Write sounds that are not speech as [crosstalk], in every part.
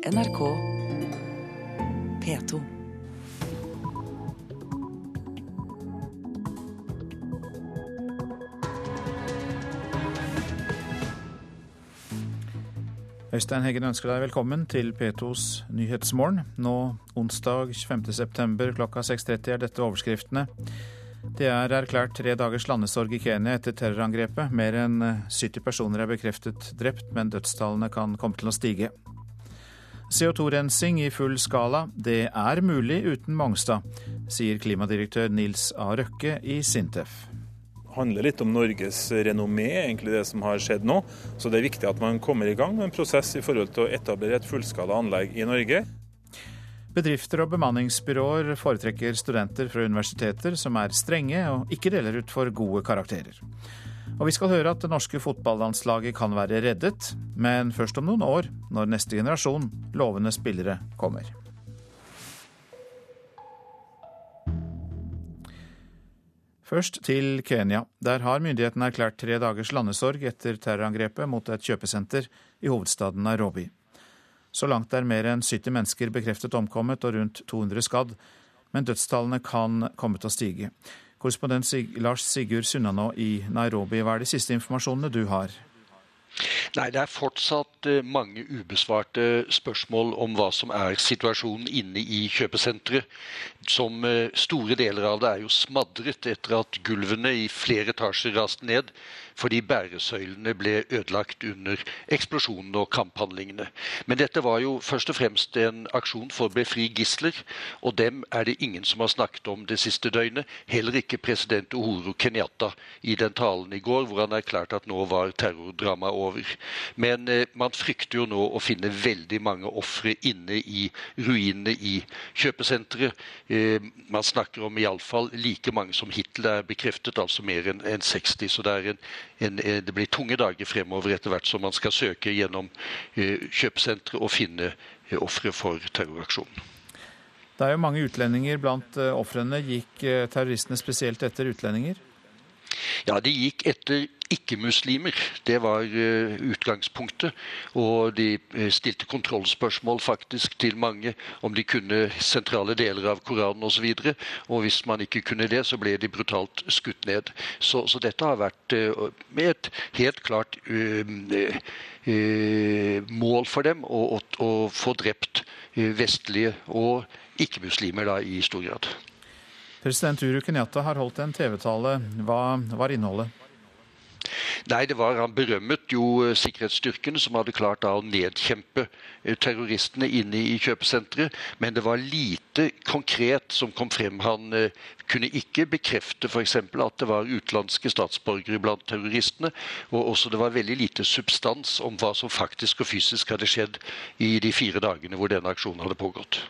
NRK P2. Øystein Heggen ønsker deg velkommen til P2s Nyhetsmorgen. Nå onsdag 25.9 klokka 6.30 er dette overskriftene. Det er erklært tre dagers landesorg i Kenya etter terrorangrepet. Mer enn 70 personer er bekreftet drept, men dødstallene kan komme til å stige. CO2-rensing i full skala, det er mulig uten Mongstad, sier klimadirektør Nils A. Røkke i Sintef Det handler litt om Norges renommé, egentlig det som har skjedd nå. Så det er viktig at man kommer i gang med en prosess i forhold til å etablere et fullskala anlegg i Norge. Bedrifter og bemanningsbyråer foretrekker studenter fra universiteter som er strenge og ikke deler ut for gode karakterer. Og vi skal høre at det norske fotballandslaget kan være reddet, men først om noen år, når neste generasjon lovende spillere kommer. Først til Kenya. Der har myndighetene erklært tre dagers landesorg etter terrorangrepet mot et kjøpesenter i hovedstaden Nairobi. Så langt er mer enn 70 mennesker bekreftet omkommet og rundt 200 skadd, men dødstallene kan komme til å stige. Korrespondent Lars Sigurd Sunnanå i Nairobi, hva er de siste informasjonene du har? Nei, det er fortsatt eh, mange ubesvarte spørsmål om hva som er situasjonen inne i kjøpesenteret. Som eh, store deler av det er jo smadret etter at gulvene i flere etasjer raste ned fordi bæresøylene ble ødelagt under eksplosjonene og kamphandlingene. Men dette var jo først og fremst en aksjon for å befri gisler, og dem er det ingen som har snakket om det siste døgnet. Heller ikke president Uhuru Kenyatta i den talen i går, hvor han erklærte at nå var terrordramaet over. Men eh, man frykter jo nå å finne veldig mange ofre inne i ruinene i kjøpesenteret. Eh, man snakker om iallfall like mange som Hitler er bekreftet, altså mer enn en 60. Så det er en en, eh, det blir tunge dager fremover etter hvert som man skal søke gjennom eh, kjøpesentre og finne eh, ofre for terroraksjonen. Det er jo mange utlendinger blant ofrene. Gikk terroristene spesielt etter utlendinger? Ja, de gikk etter ikke-muslimer. Det var uh, utgangspunktet. Og de uh, stilte kontrollspørsmål faktisk til mange om de kunne sentrale deler av Koranen osv. Og, så og hvis man ikke kunne det, så ble de brutalt skutt ned. Så, så dette har vært uh, med et helt klart mål for dem å, å, å få drept vestlige og ikke-muslimer i stor grad. President Uru Kenyatta har holdt en TV-tale. Hva var innholdet? Nei, det var Han berømmet jo eh, sikkerhetsstyrkene som hadde klart da å nedkjempe eh, terroristene inne i kjøpesenteret. Men det var lite konkret som kom frem. Han eh, kunne ikke bekrefte f.eks. at det var utenlandske statsborgere blant terroristene. Og også det var veldig lite substans om hva som faktisk og fysisk hadde skjedd i de fire dagene hvor denne aksjonen hadde pågått.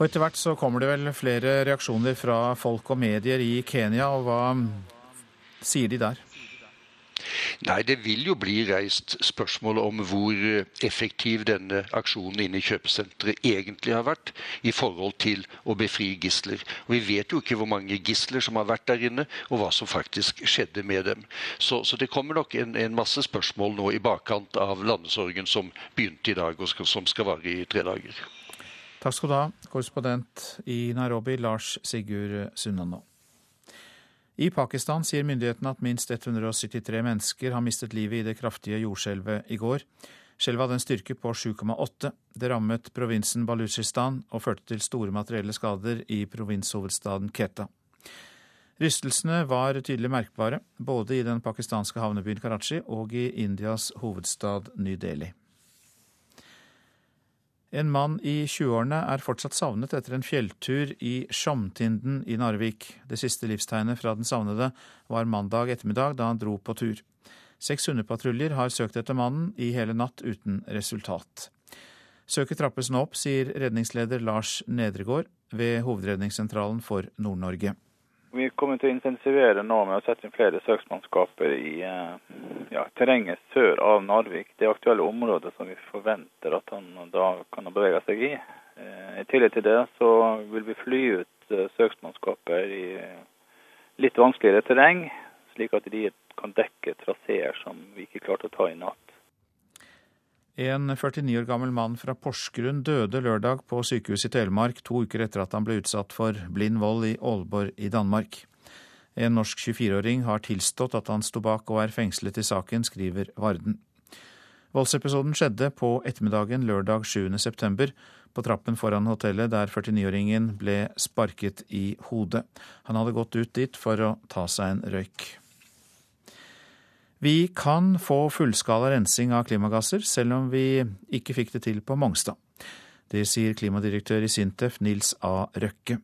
Og Etter hvert så kommer det vel flere reaksjoner fra folk og medier i Kenya. og Hva sier de der? Nei, det vil jo bli reist spørsmål om hvor effektiv denne aksjonen inne i kjøpesenteret egentlig har vært i forhold til å befri gisler. Og Vi vet jo ikke hvor mange gisler som har vært der inne, og hva som faktisk skjedde med dem. Så, så det kommer nok en, en, masse spørsmål nå i bakkant av landesorgen som begynte i dag, og skal, som skal vare i tre dager. Takk skal du ha, korrespondent i Nairobi, Lars Sigurd Sunnanå. I Pakistan sier myndighetene at minst 173 mennesker har mistet livet i det kraftige jordskjelvet i går. Skjelvet hadde en styrke på 7,8. Det rammet provinsen Balutsjistan og førte til store materielle skader i provinshovedstaden Keta. Rystelsene var tydelig merkbare, både i den pakistanske havnebyen Karachi og i Indias hovedstad New Delhi. En mann i 20-årene er fortsatt savnet etter en fjelltur i Sjomtinden i Narvik. Det siste livstegnet fra den savnede var mandag ettermiddag da han dro på tur. Seks hundepatruljer har søkt etter mannen i hele natt uten resultat. Søket trappes nå opp, sier redningsleder Lars Nedregård ved Hovedredningssentralen for Nord-Norge. Vi kommer til å intensivere nå med å sette inn flere søksmannskaper i eh, ja, terrenget sør av Narvik. Det aktuelle området som vi forventer at han da kan ha bevega seg i. Eh, I tillegg til det så vil vi fly ut eh, søksmannskaper i litt vanskeligere terreng, slik at de kan dekke traseer som vi ikke klarte å ta i natt. En 49 år gammel mann fra Porsgrunn døde lørdag på sykehuset i Telemark to uker etter at han ble utsatt for blind vold i Aalborg i Danmark. En norsk 24-åring har tilstått at han sto bak og er fengslet i saken, skriver Varden. Voldsepisoden skjedde på ettermiddagen lørdag 7. september på trappen foran hotellet der 49-åringen ble sparket i hodet. Han hadde gått ut dit for å ta seg en røyk. Vi kan få fullskala rensing av klimagasser, selv om vi ikke fikk det til på Mongstad. Det sier klimadirektør i Sintef Nils A. Røkke.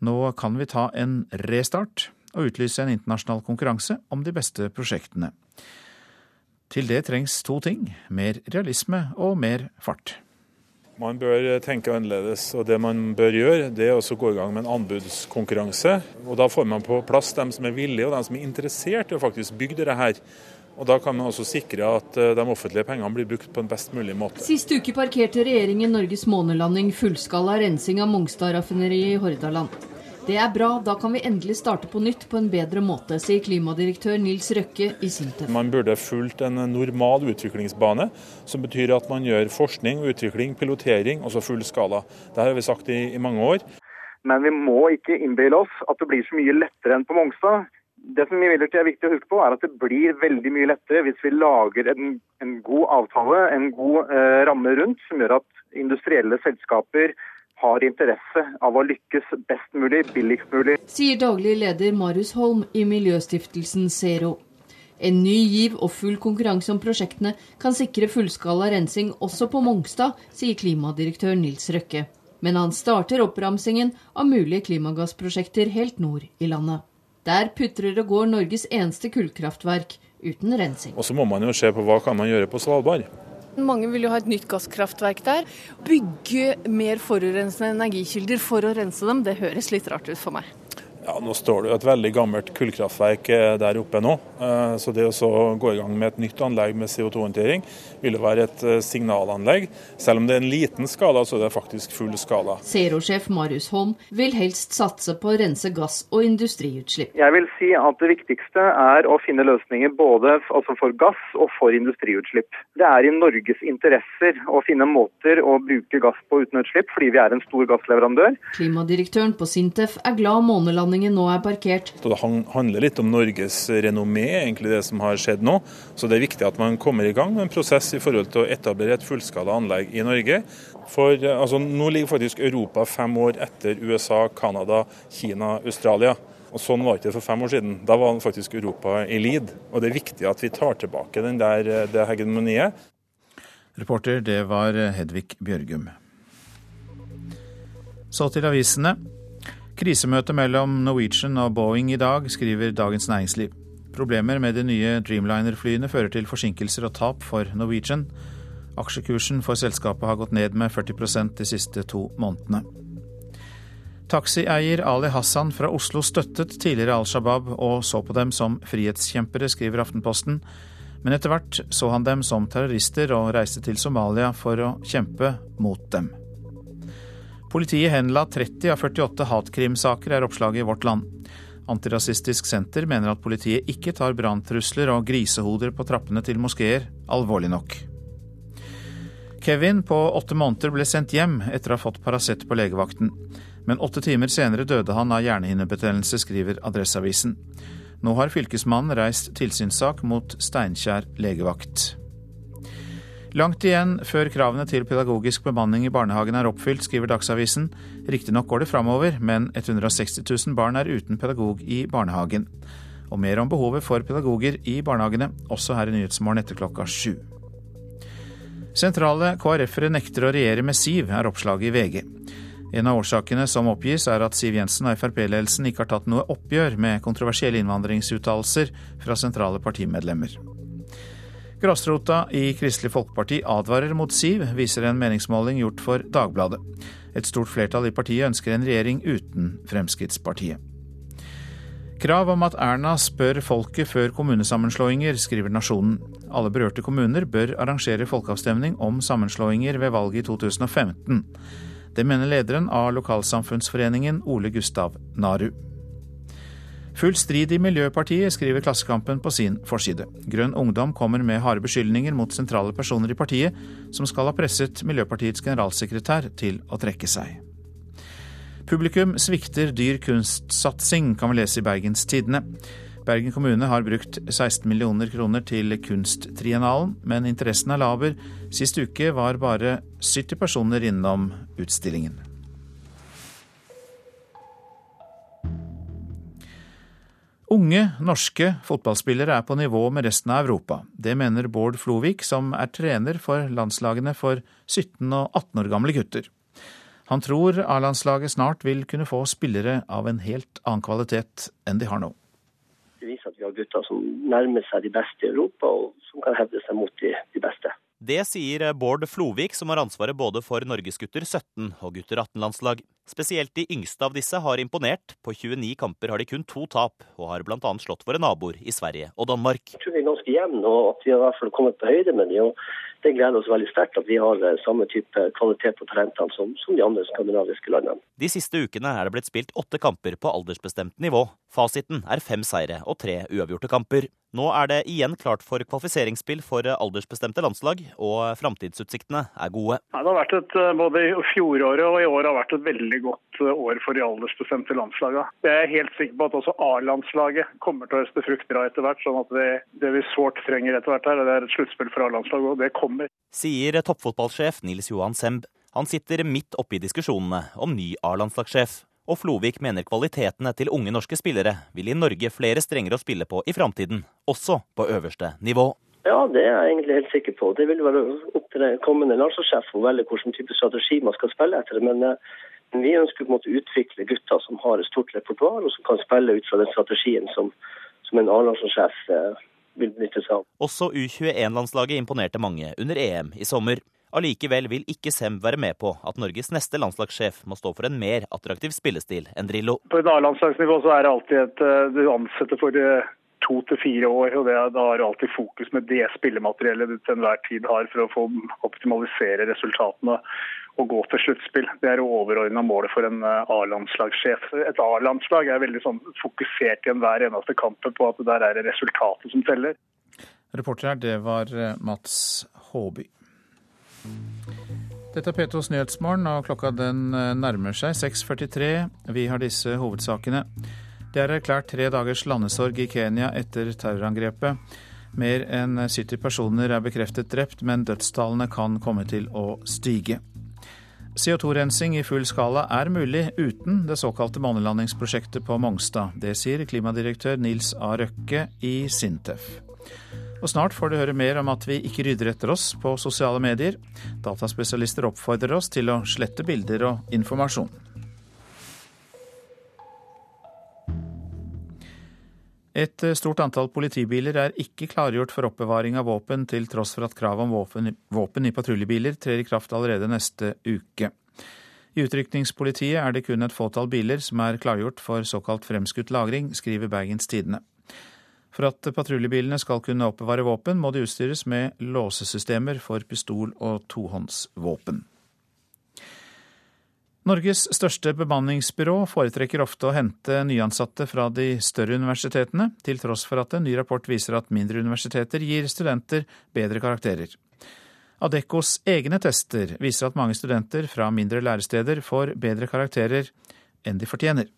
Nå kan vi ta en restart og utlyse en internasjonal konkurranse om de beste prosjektene. Til det trengs to ting mer realisme og mer fart. Man bør tenke annerledes, og det man bør gjøre, det er å gå i gang med en anbudskonkurranse. Og Da får man på plass dem som er villige og dem som er interessert i å faktisk bygge dette her. Og Da kan man også sikre at eh, de offentlige pengene blir brukt på en best mulig måte. Sist uke parkerte regjeringen Norges månelanding fullskala rensing av Mongstad-raffineriet i Hordaland. Det er bra, da kan vi endelig starte på nytt på en bedre måte, sier klimadirektør Nils Røkke i Sintef. Man burde fulgt en normal utviklingsbane, som betyr at man gjør forskning, utvikling, pilotering, altså full skala. Det har vi sagt i, i mange år. Men vi må ikke innbille oss at det blir så mye lettere enn på Mongstad. Det som imidlertid er viktig å huske på, er at det blir veldig mye lettere hvis vi lager en, en god avtale, en god eh, ramme rundt, som gjør at industrielle selskaper har interesse av å lykkes best mulig, billigst mulig. Sier daglig leder Marius Holm i miljøstiftelsen Zero. En ny giv og full konkurranse om prosjektene kan sikre fullskala rensing også på Mongstad, sier klimadirektør Nils Røkke. Men han starter oppramsingen av mulige klimagassprosjekter helt nord i landet. Der putrer og går Norges eneste kullkraftverk uten rensing. Og så må man jo se på hva kan man gjøre på Svalbard. Mange vil jo ha et nytt gasskraftverk der. Bygge mer forurensende energikilder for å rense dem, det høres litt rart ut for meg. Ja, Nå står det jo et veldig gammelt kullkraftverk eh, der oppe nå. Eh, så det å gå i gang med et nytt anlegg med CO2-håndtering vil jo være et eh, signalanlegg. Selv om det er en liten skala, så er det faktisk full skala. Zero-sjef Marius Holm vil helst satse på å rense gass- og industriutslipp. Jeg vil si at det viktigste er å finne løsninger både altså for gass og for industriutslipp. Det er i Norges interesser å finne måter å bruke gass på uten utslipp, fordi vi er en stor gassleverandør. Klimadirektøren på Sintef er glad månelandingen landingen nå er parkert. Det handler litt om Norges renommé, egentlig det som har skjedd nå. Så det er viktig at man kommer i gang med en prosess i forhold til å etablere et fullskala anlegg i Norge. For altså, nå ligger faktisk Europa fem år etter USA, Canada, Kina, Australia. Og Sånn var det ikke for fem år siden. Da var faktisk Europa i lid. Og det er viktig at vi tar tilbake den der, det hegemoniet. Reporter, det var Hedvig Bjørgum. Så til avisene. Krisemøte mellom Norwegian og Boeing i dag, skriver Dagens Næringsliv. Problemer med de nye Dreamliner-flyene fører til forsinkelser og tap for Norwegian. Aksjekursen for selskapet har gått ned med 40% de siste to månedene. Taxieier Ali Hassan fra Oslo støttet tidligere Al Shabaab og så på dem som frihetskjempere, skriver Aftenposten. Men etter hvert så han dem som terrorister og reiste til Somalia for å kjempe mot dem. Politiet henla 30 av 48 hatkrimsaker, er oppslaget i Vårt Land. Antirasistisk Senter mener at politiet ikke tar branntrusler og grisehoder på trappene til moskeer alvorlig nok. Kevin på åtte måneder ble sendt hjem etter å ha fått Paracet på legevakten. Men åtte timer senere døde han av hjernehinnebetennelse, skriver Adresseavisen. Nå har fylkesmannen reist tilsynssak mot Steinkjer legevakt. Langt igjen før kravene til pedagogisk bemanning i barnehagen er oppfylt, skriver Dagsavisen. Riktignok går det framover, men 160 000 barn er uten pedagog i barnehagen. Og mer om behovet for pedagoger i barnehagene, også her i Nyhetsmorgen etter klokka sju. Sentrale KrF-ere nekter å regjere med Siv, er oppslaget i VG. En av årsakene som oppgis er at Siv Jensen og Frp-ledelsen ikke har tatt noe oppgjør med kontroversielle innvandringsuttalelser fra sentrale partimedlemmer. Grasrota i Kristelig Folkeparti advarer mot Siv, viser en meningsmåling gjort for Dagbladet. Et stort flertall i partiet ønsker en regjering uten Fremskrittspartiet. Krav om at Erna spør folket før kommunesammenslåinger, skriver Nasjonen. Alle berørte kommuner bør arrangere folkeavstemning om sammenslåinger ved valget i 2015. Det mener lederen av lokalsamfunnsforeningen Ole Gustav Naru. Full strid i Miljøpartiet, skriver Klassekampen på sin forside. Grønn Ungdom kommer med harde beskyldninger mot sentrale personer i partiet, som skal ha presset Miljøpartiets generalsekretær til å trekke seg. Publikum svikter dyr kunstsatsing, kan vi lese i Bergens Tidende. Bergen kommune har brukt 16 millioner kroner til Kunsttriennalen, men interessen er laber. Sist uke var bare 70 personer innom utstillingen. Unge norske fotballspillere er på nivå med resten av Europa. Det mener Bård Flovik, som er trener for landslagene for 17 og 18 år gamle gutter. Han tror A-landslaget snart vil kunne få spillere av en helt annen kvalitet enn de har nå Det viser at vi har gutter som nærmer seg de beste i Europa, og som kan hevde seg mot de, de beste. Det sier Bård Flovik, som har ansvaret både for Norgesgutter 17 og gutter 18-landslag. Spesielt de yngste av disse har imponert. På 29 kamper har de kun to tap, og har bl.a. slått våre naboer i Sverige og Danmark. Jeg tror vi er ganske jevne, og at vi har i hvert fall kommet på høyde med dem. Det gleder oss veldig sterkt at vi har eh, samme type kvalitet på talentene som, som de andre skandinaviske landene. De siste ukene er det blitt spilt åtte kamper på aldersbestemt nivå. Fasiten er fem seire og tre uavgjorte kamper. Nå er det igjen klart for kvalifiseringsspill for aldersbestemte landslag, og framtidsutsiktene er gode. Ja, det har vært et, eh, Både fjoråret og i år har vært et veldig godt eh, år for de aldersbestemte landslagene. Jeg er helt sikker på at også A-landslaget kommer til å høste frukter av etter hvert. sånn at det, det vi sårt trenger etter hvert her, det er et sluttspill for A-landslaget, og det kommer. Sier toppfotballsjef Nils Johan Semb. Han sitter midt oppe i diskusjonene om ny A-landslagssjef og Flovik mener kvalitetene til unge norske spillere vil gi Norge flere strenger å spille på i framtiden, også på øverste nivå. Ja, det er jeg egentlig helt sikker på. Det vil være opp til den kommende landslagssjef å velge hvilken type strategi man skal spille etter. Men eh, vi ønsker på en måte å utvikle gutter som har et stort repertoar, og som kan spille ut fra den strategien som, som en A-landslagssjef eh, vil benytte seg av. Også U21-landslaget imponerte mange under EM i sommer. Allikevel vil ikke Sem være med på at Norges neste landslagssjef må stå for en mer attraktiv spillestil enn Drillo. På et A-landslagsnivå så er det alltid et eh, du ansetter for eh, to til fire år, og det, da har du alltid fokus med det spillemateriellet du til enhver tid har for å få optimalisere resultatene og gå til sluttspill. Det er overordna målet for en eh, A-landslagssjef. Et A-landslag er veldig sånn fokusert i enhver eneste kamp på at der er det resultatet som teller. Reporter her, det var Mats Håby. Dette er P2s Nyhetsmorgen, og klokka den eh, nærmer seg 6.43. Vi har disse hovedsakene. Det er erklært tre dagers landesorg i Kenya etter terrorangrepet. Mer enn 70 personer er bekreftet drept, men dødstallene kan komme til å stige. CO2-rensing i full skala er mulig uten det såkalte månelandingsprosjektet på Mongstad. Det sier klimadirektør Nils A. Røkke i Sintef. Og snart får du høre mer om at vi ikke rydder etter oss på sosiale medier. Dataspesialister oppfordrer oss til å slette bilder og informasjon. Et stort antall politibiler er ikke klargjort for oppbevaring av våpen, til tross for at kravet om våpen, våpen i patruljebiler trer i kraft allerede neste uke. I utrykningspolitiet er det kun et fåtall biler som er klargjort for såkalt fremskutt lagring, skriver Bergens Tidende. For at patruljebilene skal kunne oppbevare våpen, må de utstyres med låsesystemer for pistol og tohåndsvåpen. Norges største bemanningsbyrå foretrekker ofte å hente nyansatte fra de større universitetene, til tross for at en ny rapport viser at mindre universiteter gir studenter bedre karakterer. Adeccos egne tester viser at mange studenter fra mindre læresteder får bedre karakterer enn de fortjener.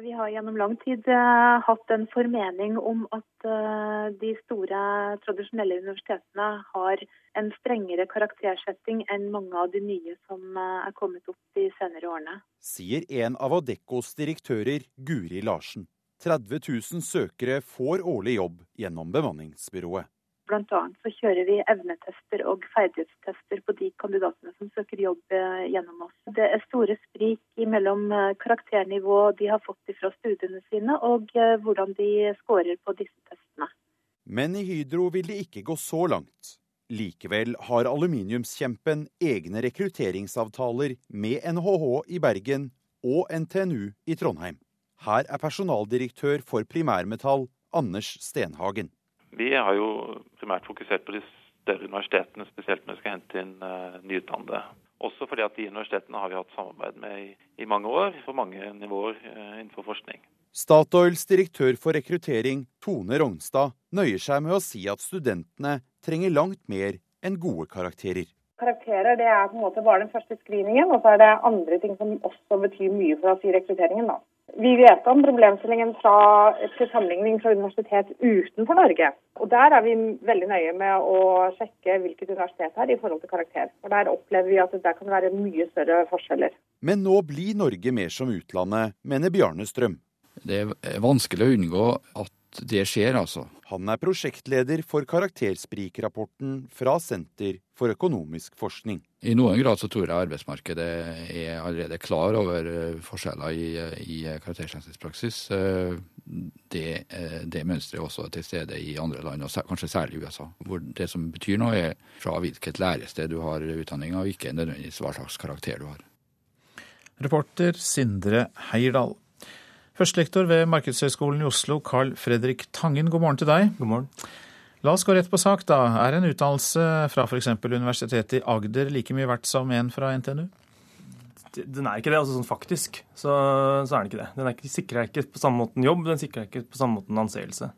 Vi har gjennom lang tid uh, hatt en formening om at uh, de store tradisjonelle universitetene har en strengere karaktersetting enn mange av de nye som uh, er kommet opp de senere årene. Sier en av Adeccos direktører, Guri Larsen. 30 000 søkere får årlig jobb gjennom bemanningsbyrået. Bl.a. så kjører vi evnetester og ferdighetstester på de kandidatene som søker jobb eh, gjennom oss. Det er store sprik mellom eh, karakternivå de har fått fra studiene sine, og eh, hvordan de scorer på disse testene. Men i Hydro vil det ikke gå så langt. Likevel har aluminiumskjempen egne rekrutteringsavtaler med NHH i Bergen og NTNU i Trondheim. Her er personaldirektør for Primærmetall, Anders Stenhagen. Vi har jo primært fokusert på de større universitetene, spesielt når vi skal hente inn uh, nyutdannede. Også fordi at de universitetene har vi hatt samarbeid med i, i mange år, på mange nivåer uh, innenfor forskning. Statoils direktør for rekruttering, Tone Rognstad, nøyer seg med å si at studentene trenger langt mer enn gode karakterer. Karakterer det er på en måte bare den første screeningen, og så er det andre ting som også betyr mye for oss i rekrutteringen. da. Vi vet om problemstillingen fra, til sammenligning fra universitet utenfor Norge. Og Der er vi veldig nøye med å sjekke hvilket universitet det er i forhold til karakter. For Der opplever vi at det kan være mye større forskjeller. Men nå blir Norge mer som utlandet, mener Bjarne Strøm. Det er vanskelig å unngå at det skjer, altså. Han er prosjektleder for karaktersprikrapporten fra Senter for økonomisk forskning. I noen grad så tror jeg arbeidsmarkedet er allerede klar over eh, forskjeller i, i karaktersensispraksis. Eh, det, eh, det mønsteret er også til stede i andre land, og kanskje særlig i USA. Hvor det som betyr noe, er fra hvilket lærested du har utdanning, og ikke nødvendigvis hva slags karakter du har. Reporter Sindre Heierdal. Førstelektor ved Markedshøgskolen i Oslo, Carl Fredrik Tangen, god morgen til deg. God morgen. La oss gå rett på sak, da. Er en utdannelse fra f.eks. Universitetet i Agder like mye verdt som en fra NTNU? Den er ikke det, altså sånn faktisk. Så, så er den ikke det. Den ikke, sikrer ikke på samme måten jobb, den sikrer ikke på samme måten anseelse.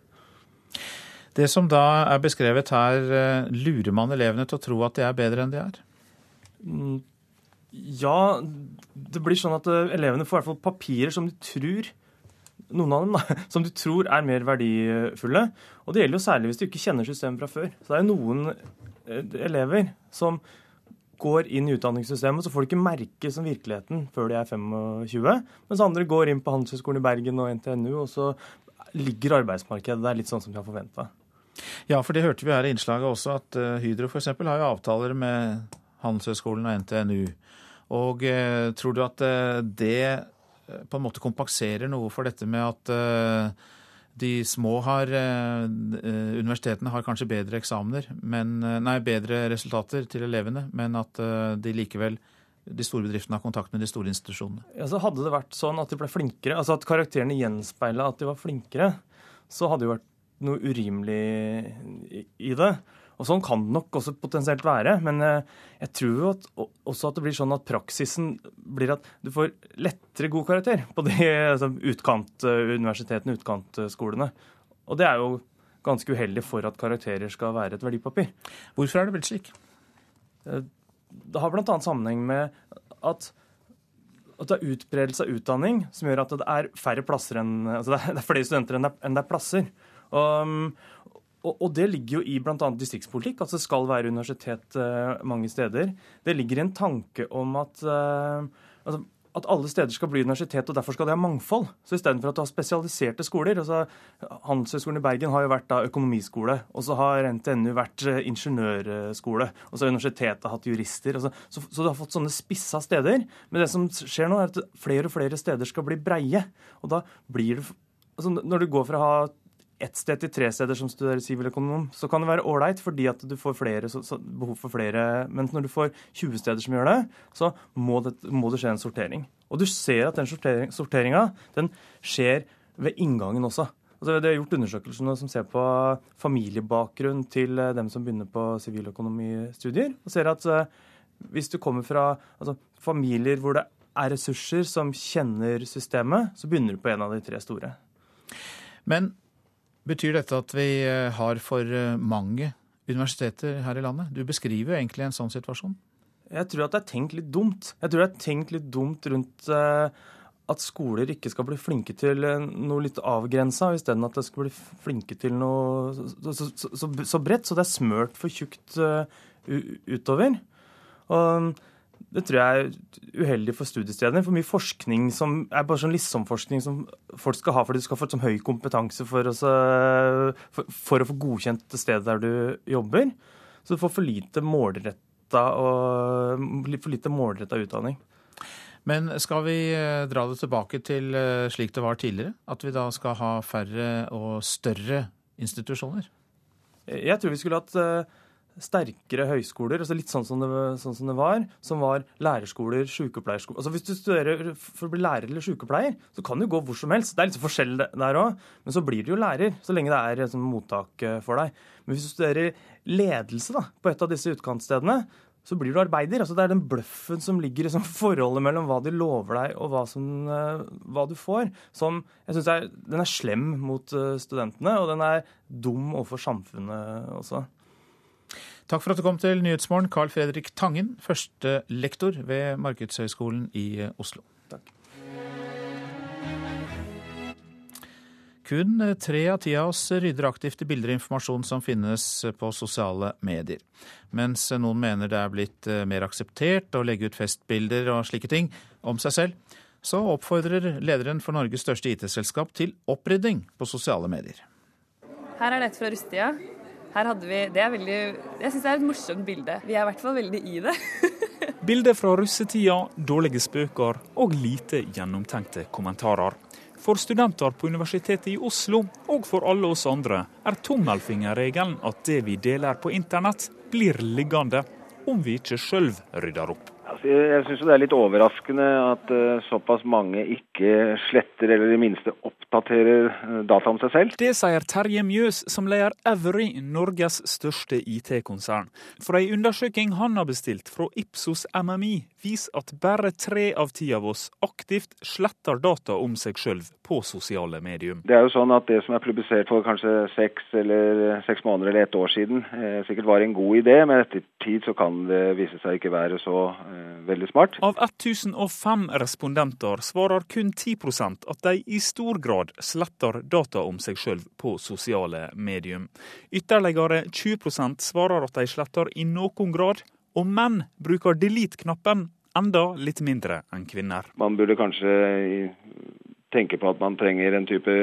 Det som da er beskrevet her, eh, lurer man elevene til å tro at de er bedre enn de er? Mm, ja, det blir sånn at eh, elevene får i hvert fall papirer som de tror noen av dem da, [laughs] som du tror er mer verdifulle. Og det gjelder jo særlig hvis du ikke kjenner systemet fra før. Så det er jo noen eh, elever som går inn i utdanningssystemet, så får de ikke merke som virkeligheten før de er 25. Mens andre går inn på Handelshøyskolen i Bergen og NTNU, og så ligger arbeidsmarkedet der litt sånn som de har forventa. Ja, for det hørte vi her i innslaget også, at eh, Hydro f.eks. har jo avtaler med Handelshøyskolen og NTNU. Og eh, tror du at det på en måte kompenserer noe for dette med at eh, de små har eh, Universitetene har kanskje bedre eksamener, men, nei, bedre resultater til elevene, men at de likevel de store bedriftene har kontakt med de store institusjonene. Ja, så Hadde det vært sånn at de ble flinkere, altså at karakterene gjenspeila at de var flinkere, så hadde det jo vært noe urimelig i det. Og Sånn kan det nok også potensielt være. Men eh, jeg tror at, også at det blir sånn at praksisen blir at du får lettere god karakter på de [laughs] altså, utkantuniversitetene, utkantskolene. Og det er jo ganske uheldig for at karakterer skal være et verdipapir. Hvorfor er det blitt slik? Eh, det har bl.a. sammenheng med at at det er utbredelse av utdanning som gjør at det er færre plasser enn, altså det er flere studenter enn det er, enn det er plasser. Og, og, det ligger jo i bl.a. distriktspolitikk, at det skal være universitet uh, mange steder. Det ligger i en tanke om at, uh, altså, at alle steder skal bli universitet, og derfor skal de ha mangfold. Så istedenfor at du har spesialiserte skoler altså Handelshøyskolen i Bergen har jo vært da økonomiskole, og så har NTNU vært uh, ingeniørskole, og så har universitetet hatt jurister. Så, så, så, du har fått sånne spissa steder. Men det som skjer nå, er at flere og flere steder skal bli breie. Og da blir det altså, Når du går fra å ha ett sted til tre steder som studerer siviløkonom, så kan det være ålreit fordi at du får flere, så, så, behov for flere. Men når du får 20 steder som gjør det, så må det, må det skje en sortering. Og du ser at den sortering, sorteringa den skjer ved inngangen også. Altså, det er gjort undersøkelser som ser på familiebakgrunn til eh, dem som begynner på siviløkonomistudier, og ser at uh, hvis du kommer fra altså, familier hvor det er ressurser som kjenner systemet, så begynner du på en av de tre store. Men Betyr dette at vi eh, har for eh, mange universiteter her i landet? Du beskriver jo egentlig en sånn situasjon. Jeg tror at det er tenkt litt dumt. Jeg tror det er tenkt litt dumt rundt uh, at skoler ikke skal bli flinke til noe litt avgrensa, isteden at de skal bli flinke til noe så, så, så, så bredt. Så det er smørt for tjukt utover. Og det tror jeg er uheldig for studiestedene. For mye forskning som er bare sånn liksom-forskning som folk skal ha fordi du skal få sånn høy kompetanse for, også, for, for, å få godkjent det stedet der du jobber. Så du får for lite målretta og for lite målretta utdanning. Men skal vi eh, dra det tilbake til eh, slik det var tidligere? At vi da skal ha færre og større institusjoner? Jeg tror vi skulle hatt eh, sterkere høyskoler, altså litt sånn som, det, sånn som det, var, som var lærerskoler, sykepleierskoler altså Hvis du studerer for å bli lærer eller sykepleier, så kan du gå hvor som helst. Det er litt forskjell der òg, men så blir du jo lærer så lenge det er sånn, mottak eh, for deg. Men hvis du studerer ledelse da, på et av disse utkantstedene, så blir du arbeider. Altså, det er den bløffen som ligger i sånn [laughs] forholdet mellom hva de lover deg og hva, som, uh, hva du får, som jeg syns er, er slem mot uh, studentene, og den er dum overfor samfunnet også. Takk for at du kom til Nyhetsmorgen, Carl Fredrik Tangen, første lektor ved Markedshøgskolen i Oslo. Takk. Kun tre av ti av oss rydder aktivt i bilder og informasjon som finnes på sosiale medier. Mens noen mener det er blitt eh, mer akseptert å legge ut festbilder og slike ting om seg selv, så oppfordrer lederen for Norges største IT-selskap til opprydding på sosiale medier. Her er det et fra russetida. Her hadde vi, det er veldig, Jeg syns det er et morsomt bilde. Vi er i hvert fall veldig i det. [laughs] Bilder fra russetida, dårlige spøker og lite gjennomtenkte kommentarer. For studenter på Universitetet i Oslo, og for alle oss andre, er tommelfingerregelen at det vi deler på internett, blir liggende om vi ikke sjøl rydder opp. Altså, jeg syns det er litt overraskende at uh, såpass mange ikke sletter eller i det minste oppdaterer uh, data om seg selv. Det sier Terje Mjøs, som leder Every, Norges største IT-konsern. For ei undersøking han har bestilt fra Ipsos MMI, viser at bare tre av ti av oss aktivt sletter data om seg sjøl på sosiale medium. Det er jo sånn at det som er publisert for kanskje seks eller seks måneder eller ett år siden, eh, sikkert var en god idé, men etter tid så kan det vise seg ikke være så eh, veldig smart. Av 1005 respondenter svarer kun 10% at de i stor grad sletter data om seg sjøl på sosiale medium. Ytterligere 20% svarer at de sletter i noen grad, og menn bruker delete-knappen enda litt mindre enn kvinner. Man burde kanskje tenke på at man trenger en type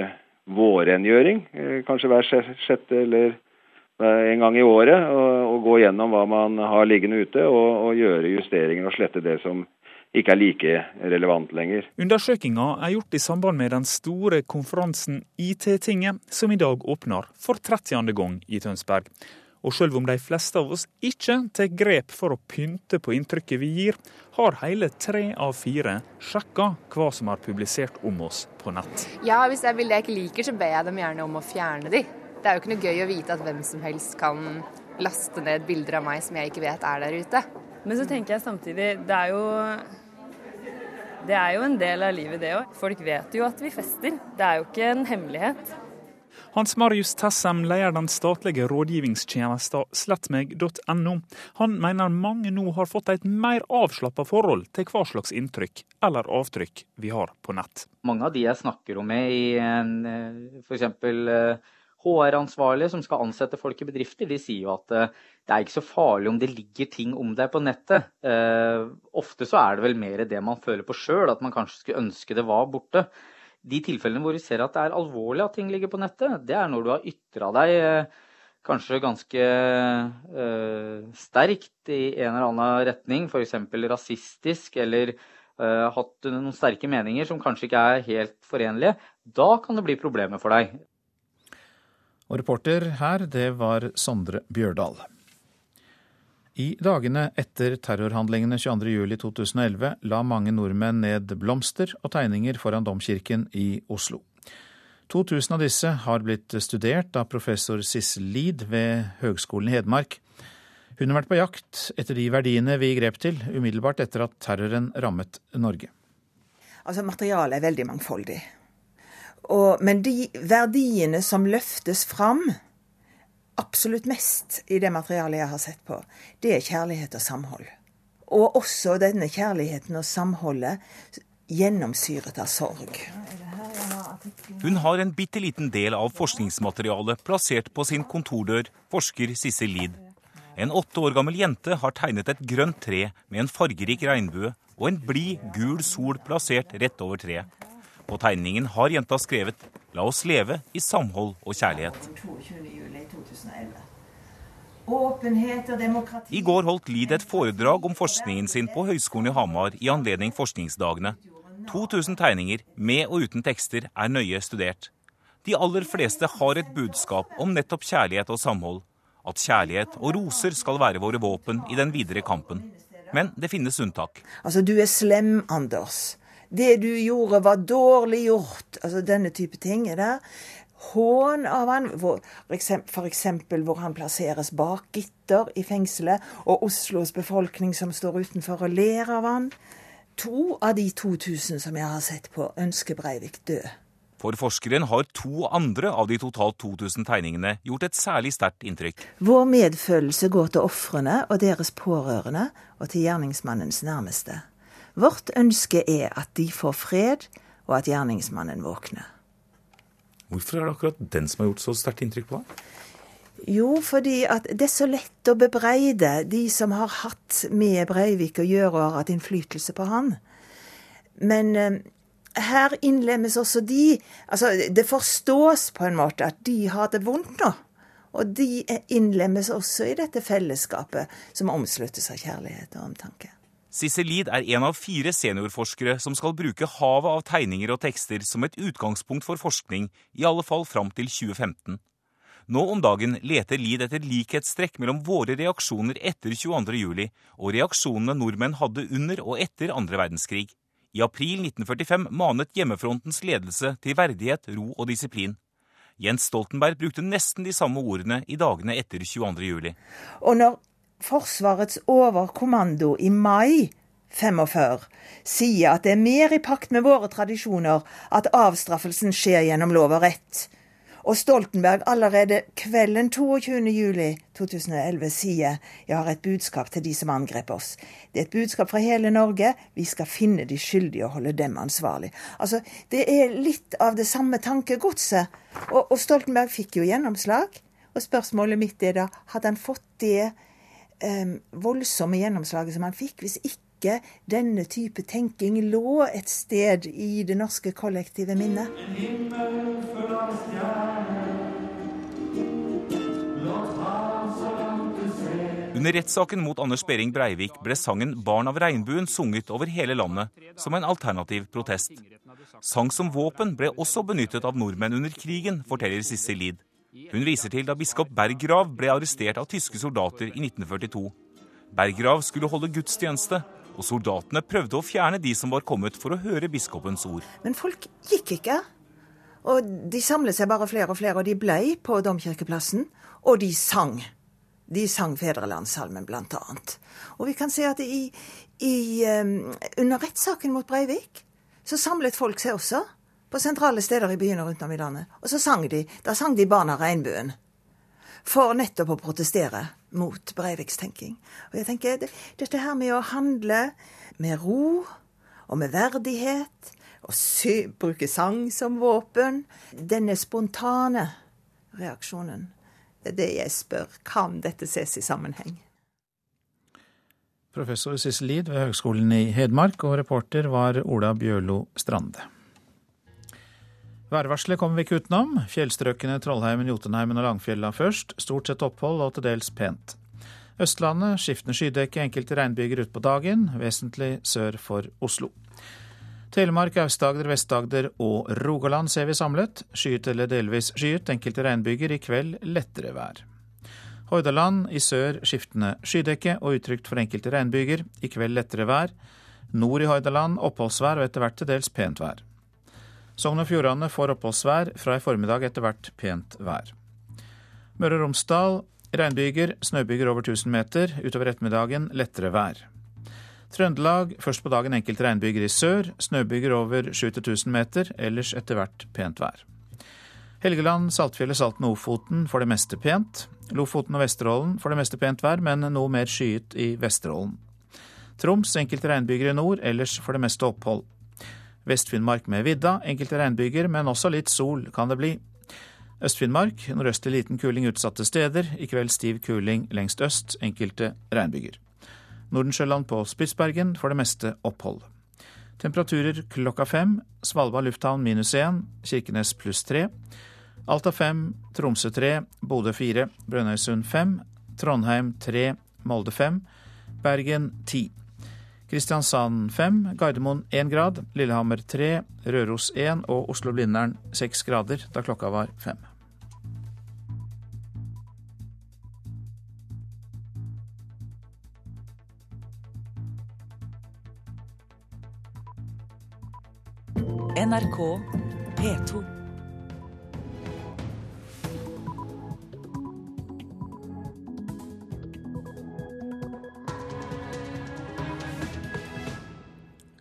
vårrengjøring, eh, kanskje hver sjette eller en gang i året, og, og gå gjennom hva man har liggende ute, og, og gjøre justeringer og slette det som ikke er like relevant lenger. Undersøkinga er gjort i samband med den store konferansen IT-tinget, som i dag åpner for 30. gang i Tønsberg. Og selv om de fleste av oss ikke tar grep for å pynte på inntrykket vi gir, har hele tre av fire sjekka hva som er publisert om oss på nett. Ja, hvis det er bilder jeg ikke liker, så ber jeg dem gjerne om å fjerne de. Det er jo ikke noe gøy å vite at hvem som helst kan laste ned bilder av meg som jeg ikke vet er der ute. Men så tenker jeg samtidig, det er jo det er jo en del av livet, det òg. Folk vet jo at vi fester. Det er jo ikke en hemmelighet. Hans Marius Tessem leder den statlige rådgivningstjenesten slettmeg.no. Han mener mange nå har fått et mer avslappa forhold til hva slags inntrykk eller avtrykk vi har på nett. Mange av de jeg snakker om med i eh, f.eks. HR-ansvarlige som skal ansette folk i bedrifter, de sier jo at eh, det er ikke så farlig om det ligger ting om deg på nettet. Eh, ofte så er det vel mer det man føler på sjøl, at man kanskje skulle ønske det var borte de tilfellene hvor vi ser at det er alvorlig at ting ligger på nettet, det er når du har ytra deg eh, kanskje ganske eh, sterkt i en eller annen retning, f.eks. rasistisk, eller uh, hatt noen sterke meninger som kanskje ikke er helt forenlige. Da kan det bli problemer for deg. Og reporter her, det var Sondre Bjørdal. I dagene etter terrorhandlingene 22.07.2011 la mange nordmenn ned blomster og tegninger foran domkirken i Oslo. 2000 av disse har blitt studert av professor Sissel Lid ved Høgskolen i Hedmark. Hun har vært på jakt etter de verdiene vi grep til umiddelbart etter at terroren rammet Norge. Altså, Materialet er veldig mangfoldig. Og, men de verdiene som løftes fram, absolutt mest i det materialet jeg har sett på, det er kjærlighet og samhold. Og også denne kjærligheten og samholdet gjennomsyret av sorg. Hun har en bitte liten del av forskningsmaterialet plassert på sin kontordør, forsker Sissel Lid. En åtte år gammel jente har tegnet et grønt tre med en fargerik regnbue og en blid, gul sol plassert rett over treet. På tegningen har jenta skrevet 'La oss leve i samhold og kjærlighet'. I går holdt Lid et foredrag om forskningen sin på Høgskolen i Hamar i anledning forskningsdagene. 2000 tegninger, med og uten tekster, er nøye studert. De aller fleste har et budskap om nettopp kjærlighet og samhold. At kjærlighet og roser skal være våre våpen i den videre kampen. Men det finnes unntak. Altså, du er slem, Anders. Det du gjorde, var dårlig gjort. Altså denne type ting er der. hån av han, f.eks. hvor han plasseres bak gitter i fengselet, og Oslos befolkning som står utenfor og ler av han. To av de 2000 som jeg har sett på, ønsker Breivik død. For forskeren har to andre av de totalt 2000 tegningene gjort et særlig sterkt inntrykk. Vår medfølelse går til ofrene og deres pårørende, og til gjerningsmannens nærmeste. Vårt ønske er at de får fred, og at gjerningsmannen våkner. Hvorfor er det akkurat den som har gjort så sterkt inntrykk på deg? Jo, fordi at det er så lett å bebreide de som har hatt med Breivik å gjøre og har hatt innflytelse på han. Men eh, her innlemmes også de Altså, det forstås på en måte at de har det vondt nå. Og de innlemmes også i dette fellesskapet som omsluttes av kjærlighet og omtanke. Sissel Lid er en av fire seniorforskere som skal bruke havet av tegninger og tekster som et utgangspunkt for forskning, i alle fall fram til 2015. Nå om dagen leter Lid etter likhetstrekk mellom våre reaksjoner etter 22.07 og reaksjonene nordmenn hadde under og etter andre verdenskrig. I april 1945 manet hjemmefrontens ledelse til verdighet, ro og disiplin. Jens Stoltenberg brukte nesten de samme ordene i dagene etter 22.07. Og når Forsvarets overkommando i mai 45 sier at det er mer i pakt med våre tradisjoner at avstraffelsen skjer gjennom lov og rett. Og Stoltenberg allerede kvelden 22.07.2011 sier 'Jeg har et budskap til de som angrep oss'. Det er et budskap fra hele Norge. Vi skal finne de skyldige og holde dem ansvarlig. Altså, Det er litt av det samme tankegodset. Og, og Stoltenberg fikk jo gjennomslag. Og spørsmålet mitt er da, hadde han fått det voldsomme gjennomslaget som han fikk, hvis ikke denne type tenking lå et sted i det norske kollektive minnet. Under rettssaken mot Anders Behring Breivik ble sangen 'Barn av regnbuen' sunget over hele landet som en alternativ protest. Sang som våpen ble også benyttet av nordmenn under krigen, forteller Sissel Lid. Hun viser til da biskop Berggrav ble arrestert av tyske soldater i 1942. Berggrav skulle holde gudstjeneste, og soldatene prøvde å fjerne de som var kommet for å høre biskopens ord. Men folk gikk ikke. Og de samlet seg bare flere og flere, og de blei på domkirkeplassen. Og de sang. De sang Fedrelandssalmen, blant annet. Og vi kan se at i, i, um, under rettssaken mot Breivik så samlet folk seg også på sentrale steder i byene rundt om i landet. Og så sang de. Da sang de Barna Regnbuen. For nettopp å protestere mot Breiviks tenking. Og jeg tenker, det, Dette her med å handle med ro og med verdighet, og sy, bruke sang som våpen Denne spontane reaksjonen. Det er det jeg spør. Kan dette ses i sammenheng? Professor Sissel Lid ved Høgskolen i Hedmark, og reporter var Ola Bjørlo Strande. Værvarselet kommer vi ikke utenom. Fjellstrøkene Trollheimen, Jotunheimen og Langfjella først. Stort sett opphold og til dels pent. Østlandet skiftende skydekke, enkelte regnbyger utpå dagen, vesentlig sør for Oslo. Telemark, Aust-Agder, Vest-Agder og Rogaland ser vi samlet. Skyet eller delvis skyet, enkelte regnbyger. I kveld lettere vær. Hordaland i sør skiftende skydekke og utrygt for enkelte regnbyger. I kveld lettere vær. Nord i Hordaland oppholdsvær og etter hvert til dels pent vær. Sogn og Fjordane får oppholdsvær, fra i formiddag etter hvert pent vær. Møre og Romsdal regnbyger, snøbyger over 1000 meter. Utover ettermiddagen lettere vær. Trøndelag først på dagen enkelte regnbyger i sør. Snøbyger over 7000 meter, ellers etter hvert pent vær. Helgeland, Saltfjellet, Salten og Ofoten for det meste pent. Lofoten og Vesterålen for det meste pent vær, men noe mer skyet i Vesterålen. Troms enkelte regnbyger i nord, ellers for det meste opphold. Vest-Finnmark med vidda, enkelte regnbyger, men også litt sol kan det bli. Øst-Finnmark nordøstlig liten kuling utsatte steder, i kveld stiv kuling lengst øst, enkelte regnbyger. Nordensjøland på Spitsbergen for det meste opphold. Temperaturer klokka fem. Svalbard lufthavn minus én, Kirkenes pluss tre. Alta fem, Tromsø tre, Bodø fire, Brønnøysund fem, Trondheim tre, Molde fem, Bergen ti. Kristiansand 5, Gardermoen 1 grad, Lillehammer 3, Røros 1 og Oslo-Blindern 6 grader da klokka var 5. NRK P2.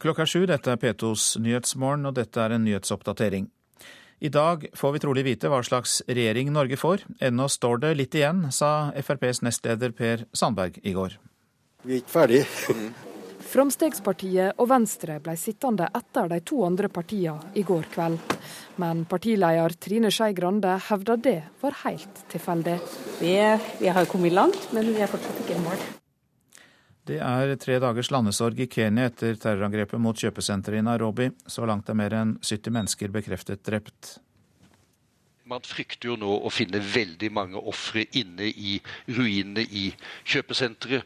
Klokka sju, dette er P2s Nyhetsmorgen, og dette er en nyhetsoppdatering. I dag får vi trolig vite hva slags regjering Norge får. Ennå står det litt igjen, sa FrPs nestleder Per Sandberg i går. Vi er ikke ferdig. [laughs] Framstegspartiet og Venstre ble sittende etter de to andre partiene i går kveld. Men partileder Trine Skei Grande hevder det var helt tilfeldig. Vi, vi har kommet langt, men vi er fortsatt ikke i mål. Det er tre dagers landesorg i Kenya etter terrorangrepet mot kjøpesenteret i Nairobi. Så langt er mer enn 70 mennesker bekreftet drept. Man frykter jo nå å finne veldig mange ofre inne i ruinene i kjøpesenteret.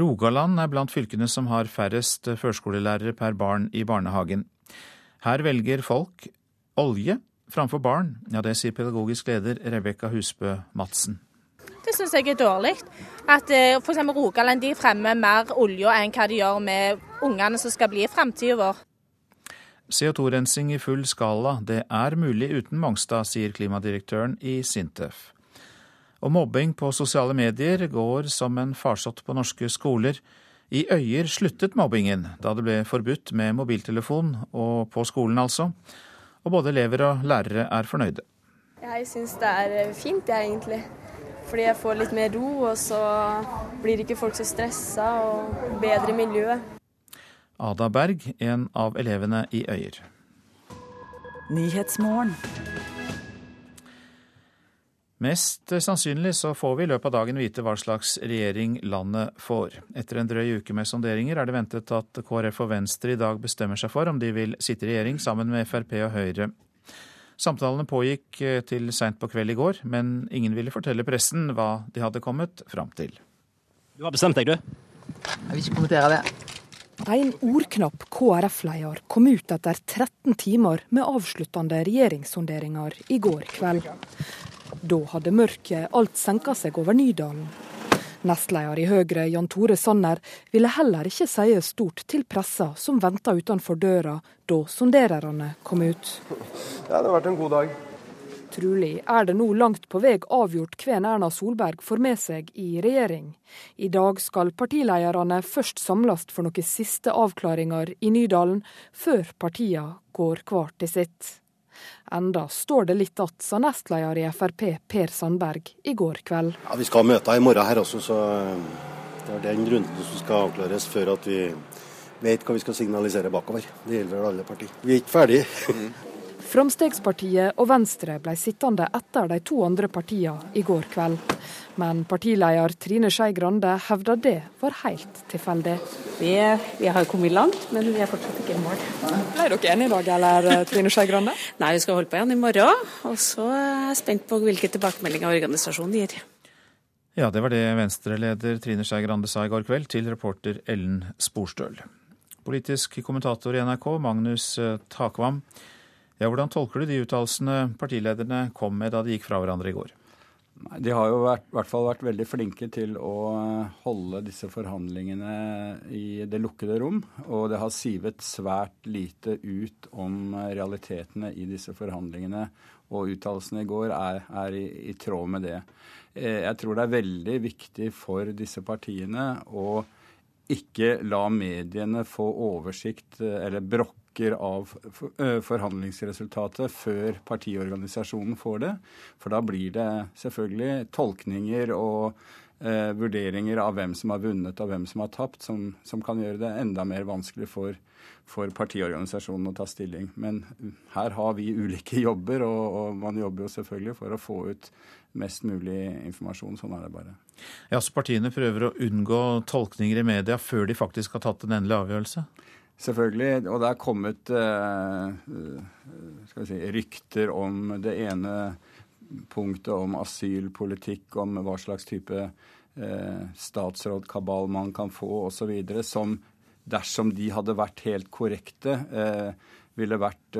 Rogaland er blant fylkene som har færrest førskolelærere per barn i barnehagen. Her velger folk olje framfor barn. Ja, det sier pedagogisk leder Rebekka Husbø Madsen. Det syns jeg er dårlig. At eh, f.eks. Rogaland de fremmer mer olje enn hva de gjør med ungene som skal bli i framtida vår. CO2-rensing i full skala, det er mulig uten Mongstad, sier klimadirektøren i Sintef. Og mobbing på sosiale medier går som en farsott på norske skoler. I Øyer sluttet mobbingen da det ble forbudt med mobiltelefon, og på skolen altså. Og både elever og lærere er fornøyde. Jeg syns det er fint, jeg egentlig. Fordi jeg får litt mer ro, og så blir ikke folk så stressa og bedre miljø. Ada Berg, en av elevene i Øyer. Mest sannsynlig så får vi i løpet av dagen vite hva slags regjering landet får. Etter en drøy uke med sonderinger er det ventet at KrF og Venstre i dag bestemmer seg for om de vil sitte i regjering sammen med Frp og Høyre. Samtalene pågikk eh, til seint på kveld i går, men ingen ville fortelle pressen hva de hadde kommet fram til. Du har bestemt deg, du? Jeg vil ikke kommentere det. En ordknapp KrF-leder kom ut etter 13 timer med avsluttende regjeringssonderinger i går kveld. Da hadde mørket alt senka seg over Nydalen. Nestleder i Høyre, Jan Tore Sanner, ville heller ikke si stort til pressa som venta utenfor døra da sondererne kom ut. Ja, det har vært en god dag. Trulig er det nå langt på vei avgjort hvem Erna Solberg får med seg i regjering. I dag skal partilederne først samles for noen siste avklaringer i Nydalen, før partiene går hver til sitt. Enda står det litt att, sa nestleder i Frp Per Sandberg i går kveld. Ja, Vi skal ha møter i morgen her også, så det er den runden som skal avklares før at vi vet hva vi skal signalisere bakover. Det gjelder alle partier. Vi er ikke ferdige. Mm. Framstegspartiet og Venstre ble sittende etter de to andre partiene i går kveld. Men partileder Trine Skei Grande hevder det var helt tilfeldig. Vi, vi, har kommet langt, men vi er fortsatt ikke i mål. Ble dere enige i dag, eller eh, Trine Skei Grande? [laughs] Nei, vi skal holde på igjen i morgen. Og så er jeg spent på hvilke tilbakemeldinger organisasjonen gir. Ja, det var det Venstre-leder Trine Skei Grande sa i går kveld til reporter Ellen Sporstøl. Politisk kommentator i NRK, Magnus eh, Takvam. Ja, hvordan tolker du de uttalelsene partilederne kom med da de gikk fra hverandre i går? De har jo vært, i hvert fall vært veldig flinke til å holde disse forhandlingene i det lukkede rom. Og det har sivet svært lite ut om realitetene i disse forhandlingene. Og uttalelsene i går er, er i, i, tråd med det. Eh, jeg tror det er veldig viktig for disse partiene å ikke la mediene få oversikt eh, eller brokker av forhandlingsresultatet før partiorganisasjonen får det. For da blir det selvfølgelig tolkninger og eh, vurderinger av hvem som har vunnet og hvem som har tapt, som, som kan gjøre det enda mer vanskelig for, for, partiorganisasjonen å ta stilling. Men her har vi ulike jobber, og, og man jobber jo selvfølgelig for å få ut mest mulig informasjon. Sånn er det bare. Ja, så Partiene prøver å unngå tolkninger i media før de faktisk har tatt en endelig avgjørelse? Selvfølgelig. Og det er kommet uh, si, rykter om det ene punktet om asylpolitikk, om hva slags type uh, statsrådkabal man kan få osv., som dersom de hadde vært helt korrekte, uh, ville vært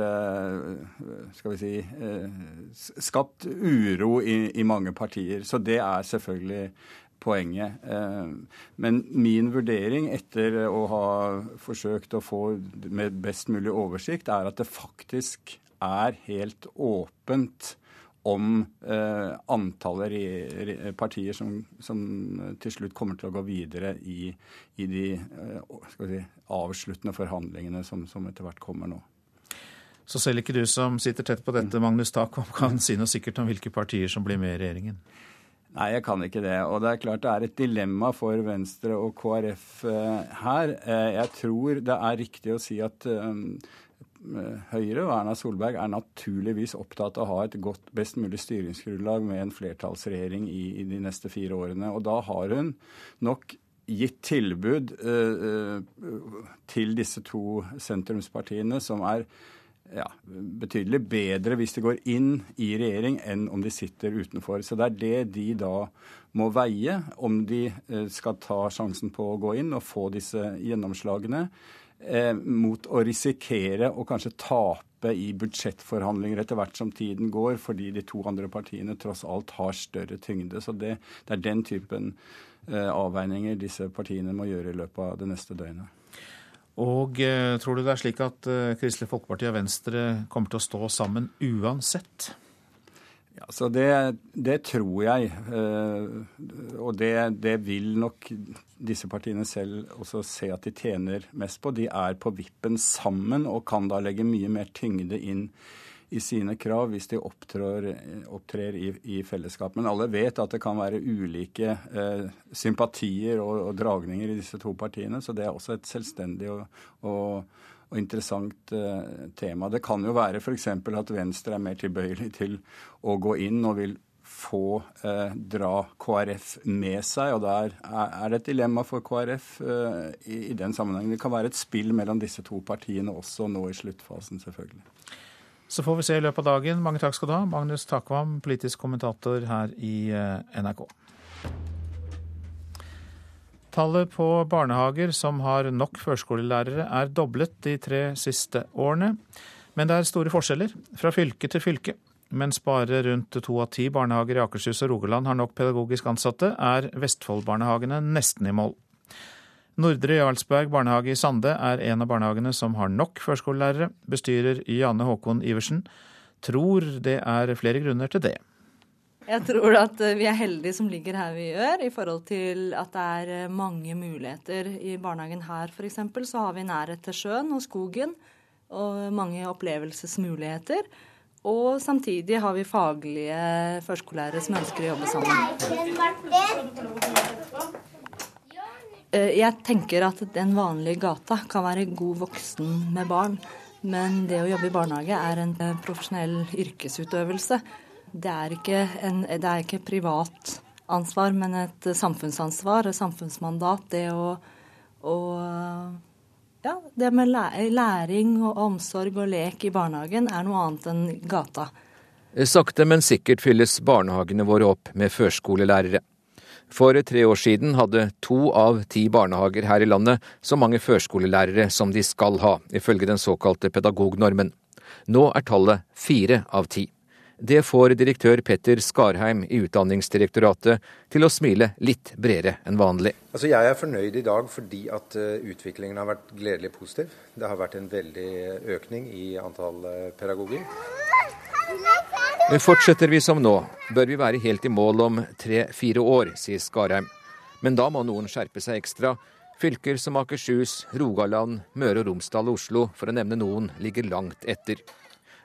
skal vi si skapt uro i, i, mange partier. Så det er selvfølgelig poenget. Eh, men min vurdering etter å ha forsøkt å få med best mulig oversikt, er at det faktisk er helt åpent om eh, antallet partier som, som, til slutt kommer til å gå videre i, i de vi si, avsluttende forhandlingene som, som etter hvert kommer nå. Så selv ikke du som sitter tett på dette, Magnus Takvam, kan si noe sikkert om hvilke partier som blir med i regjeringen? Nei, jeg kan ikke det. Og det er klart det er et dilemma for Venstre og KrF eh, her. Eh, jeg tror det er riktig å si at eh, Høyre og Erna Solberg er naturligvis opptatt av å ha et godt, best mulig styringsgrunnlag med en flertallsregjering i, i de neste fire årene. Og da har hun nok gitt tilbud uh, til disse to sentrumspartiene som er ja, betydelig bedre hvis de går inn i regjering enn om de sitter utenfor. Så det er det de da må veie, om de eh, skal ta sjansen på å gå inn og få disse gjennomslagene, eh, mot å risikere å kanskje tape i budsjettforhandlinger etter hvert som tiden går, fordi de to andre partiene tross alt har større tyngde. Så det, det er den typen eh, avveininger disse partiene må gjøre i løpet av det neste døgnet. Og eh, tror du det er slik at eh, Kristelig Folkeparti og Venstre kommer til å stå sammen uansett? Ja, så det, det tror jeg. Eh, og det, det, vil nok disse partiene selv også se at de tjener mest på. De er på vippen sammen og kan da legge mye mer tyngde inn i sine krav hvis de opptrår, opptrer i, i, fellesskap. Men alle vet at det kan være ulike eh, sympatier og, og, dragninger i disse to partiene, så det er også et selvstendig og, og, og interessant eh, tema. Det kan jo være f.eks. at Venstre er mer tilbøyelig til å gå inn og vil få eh, dra KrF med seg. og Der er det et dilemma for KrF eh, i, i den sammenhengen. Det kan være et spill mellom disse to partiene også nå i sluttfasen, selvfølgelig. Så får vi se i løpet av dagen. Mange takk skal du ha, Magnus Takvam, politisk kommentator her i eh, NRK. Tallet på barnehager som har nok førskolelærere er doblet de tre siste årene. Men det er store forskjeller fra fylke til fylke. Mens bare rundt to av ti barnehager i Akershus og Rogaland har nok pedagogisk ansatte, er Vestfoldbarnehagene nesten i mål. Nordre Jarlsberg barnehage i Sande er en av barnehagene som har nok førskolelærere. Bestyrer Jane Håkon Iversen tror det er flere grunner til det. Jeg tror at eh, vi er heldige som ligger her vi gjør, i forhold til at det er eh, mange muligheter. I barnehagen her f.eks. så har vi nærhet til sjøen og skogen, og mange opplevelsesmuligheter. Og samtidig har vi faglige førskolelærere som ønsker å jobbe sammen. Eh, jeg tenker at den vanlige gata kan være god voksen med barn. Men det å jobbe i barnehage er en eh, profesjonell yrkesutøvelse. Det er ikke, en, det er ikke privat ansvar, men et samfunnsansvar, et samfunnsmandat. Det å, å ja, det med læring og omsorg og lek i barnehagen er noe annet enn gata. Sakte, men sikkert fylles barnehagene våre opp med førskolelærere. For tre år siden hadde to av ti barnehager her i landet så mange førskolelærere som de skal ha, ifølge den såkalte pedagognormen. Nå er tallet fire av ti. Det får direktør Petter Skarheim i Utdanningsdirektoratet til å smile litt bredere enn vanlig. Altså jeg er fornøyd i dag fordi at eh, utviklingen har vært gledelig positiv. Det har vært en veldig økning i antall eh, pedagoger. Fortsetter vi som nå, bør vi være helt i mål om tre-fire år, sier Skarheim. Men da må noen skjerpe seg ekstra. Fylker som Akershus, Rogaland, Møre og Romsdal og Oslo, for å nevne noen, ligger langt etter.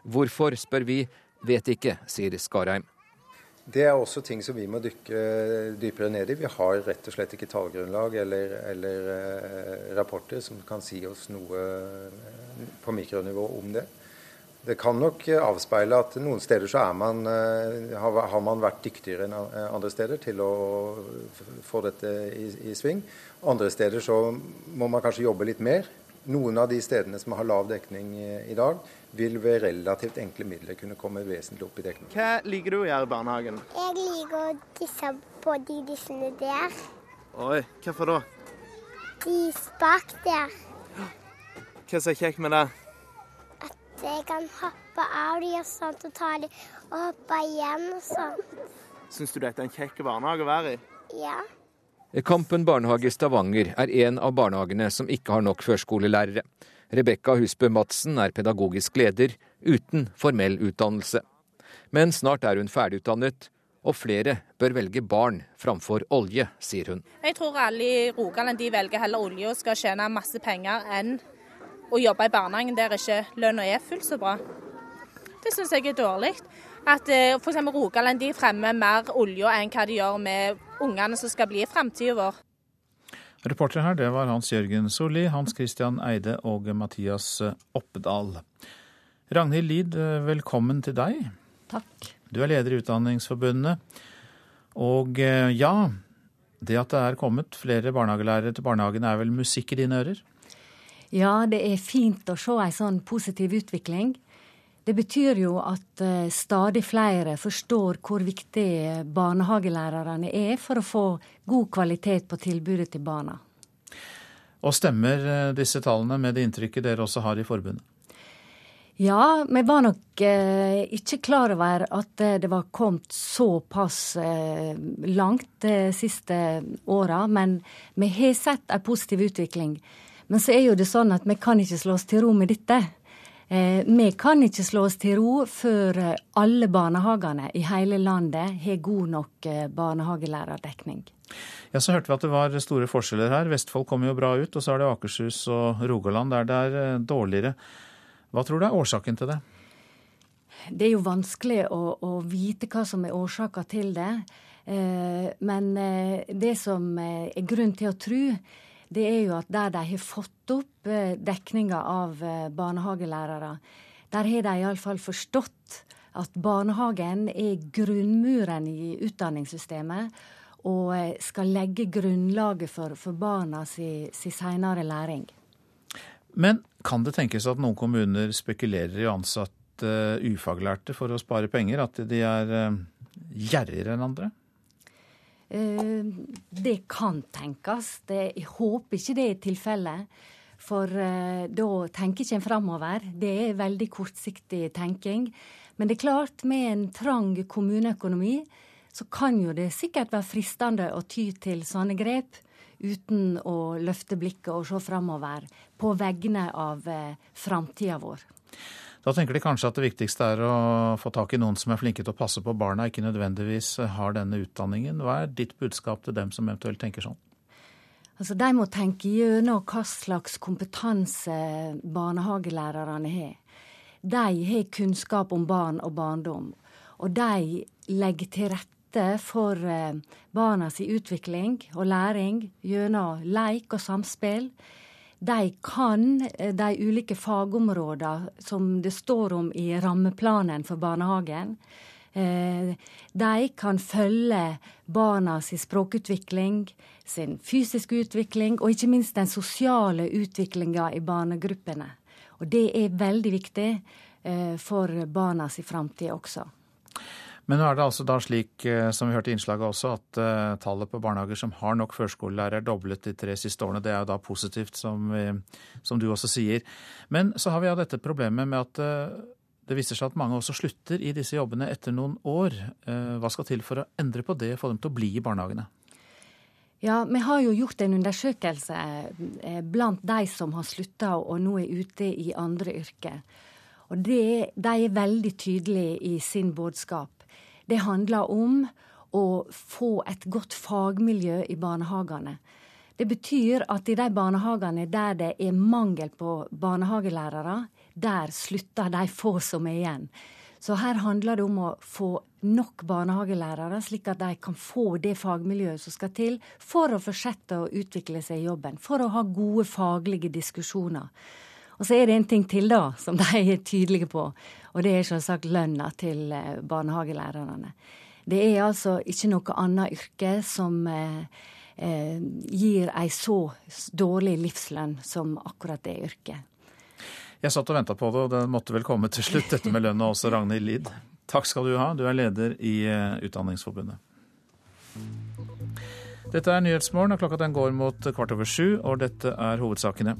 Hvorfor, spør vi, vet ikke, sier Skarheim. Det er også ting som vi må dykke dypere ned i. Vi har rett og slett ikke tallgrunnlag eller, eller eh, rapporter som kan si oss noe på mikronivå om det. Det kan nok avspeile at noen steder så man, eh, har man vært dyktigere enn andre steder til å få dette i, i, sving. Andre steder så må man kanskje jobbe litt mer. Noen av de stedene som har lav dekning i dag, vil ved relativt enkle midler kunne komme vesentlig opp i dekning. Hva liker du å gjøre i barnehagen? Jeg liker å disse på de dissene der. Oi, hvorfor da? De bak der. Hva er kjekt med det? Jeg kan hoppe av de og sånt, og ta de og hoppe igjen og sånt. Syns du dette er en kjekk barnehage å være i? Ja. Kampen barnehage i Stavanger er en av barnehagene som ikke har nok førskolelærere. Rebekka Husbø Madsen er pedagogisk leder uten formell utdannelse. Men snart er hun ferdigutdannet, og flere bør velge barn framfor olje, sier hun. Jeg tror alle i Rogaland de velger heller olje og skal tjene masse penger enn å jobbe i barnehagen der ikke lønna er fullt så bra. Det syns jeg er dårlig. At eh, f.eks. Rogaland de fremmer mer olje enn hva de gjør med ungene som skal bli i framtida vår. Reportere her, det var Hans Jørgen Solli, Hans Christian Eide og Mathias Oppedal. Ragnhild Lid, velkommen til deg. Takk. Du er leder i Utdanningsforbundet. Og eh, ja, det at det er kommet flere barnehagelærere til barnehagen er vel musikk i dine ører? Ja, det er fint å se en sånn positiv utvikling. Det betyr jo at uh, stadig flere forstår hvor viktig barnehagelærerne er for å få god kvalitet på tilbudet til barna. Og stemmer uh, disse tallene med det inntrykket dere også har i forbundet? Ja, vi var nok eh, ikke klar over at det var kommet såpass langt de siste åra. Men vi har sett en positiv utvikling. Men så er jo det sånn at vi kan ikke slå oss til ro med dette. Eh, vi kan ikke slå oss til ro før eh, alle barnehagene i hele landet har god nok eh, barnehagelærerdekning. Ja, Så hørte vi at det var store forskjeller her. Vestfold kommer jo bra ut, og så er det Akershus og Rogaland der det er dårligere. Hva tror du er årsaken til det? Det er jo vanskelig å, å vite hva som er årsaka til det. Men det som er grunn til å tro, det er jo at der de har fått opp eh, dekninga av eh, barnehagelærere, der har de iallfall forstått at barnehagen er grunnmuren i utdanningssystemet og eh, skal legge grunnlaget for, for barna si, si seinere læring. Men kan det tenkes at noen kommuner spekulerer i å ansette ufaglærte for å spare penger? At de er gjerrigere enn andre? Eh, det kan tenkes. Jeg håper ikke det er tilfellet. For uh, da tenker ikke en framover. Det er veldig kortsiktig tenking. Men det er klart, med en trang kommuneøkonomi, så kan jo det sikkert være fristende å ty til sånne grep uten å løfte blikket og se framover på vegne av uh, framtida vår. Da tenker de kanskje at det viktigste er å få tak i noen som er flinke til å passe på barna, ikke nødvendigvis har denne utdanningen. Hva er ditt budskap til dem som eventuelt tenker sånn? Altså, De må tenke gjennom hva slags kompetanse barnehagelærerne har. De har kunnskap om barn og barndom, og de legger til rette for eh, barnas utvikling og læring gjennom leik og samspill de kan eh, de ulike fagområdene som det står om i rammeplanen for barnehagen. Eh, de kan følge barna sin språkutvikling, sin fysiske utvikling og ikke minst den sosiale utviklinga i barnegruppene. Og det er veldig viktig eh, for barna sin framtid også. Men nå er det altså da slik, eh, som vi hørte i innslaget også, at uh, tallet på barnehager som har nok førskolelærere er doblet de tre siste årene. Det er jo da positivt, som, som du også sier. Men så har vi ja dette problemet med at uh, det viser seg at mange også slutter i disse jobbene etter noen år. Hva skal til for å endre på det, få dem til å bli i barnehagene? Ja, Vi har jo gjort en undersøkelse blant de som har slutta og nå er ute i andre yrker. Og det, De er veldig tydelige i sin budskap. Det handler om å få et godt fagmiljø i barnehagene. Det betyr at i de barnehagene der det er mangel på barnehagelærere, der slutter de få som er igjen. Så her handler det om å få nok barnehagelærere, slik at de kan få det fagmiljøet som skal til for å fortsette å utvikle seg i jobben. For å ha gode faglige diskusjoner. Og så er det en ting til, da, som de er tydelige på. Og det er selvsagt lønna til eh, barnehagelærerne. Det er altså ikke noe annet yrke som eh, eh, gir ei så dårlig livslønn som akkurat det yrket. Jeg satt og venta på det, og det måtte vel komme til slutt, dette med lønna også, Ragnhild Lid. Takk skal du ha, du er leder i eh, Utdanningsforbundet. Dette er Nyhetsmorgen, og klokka den går mot kvart over sju, og dette er hovedsakene.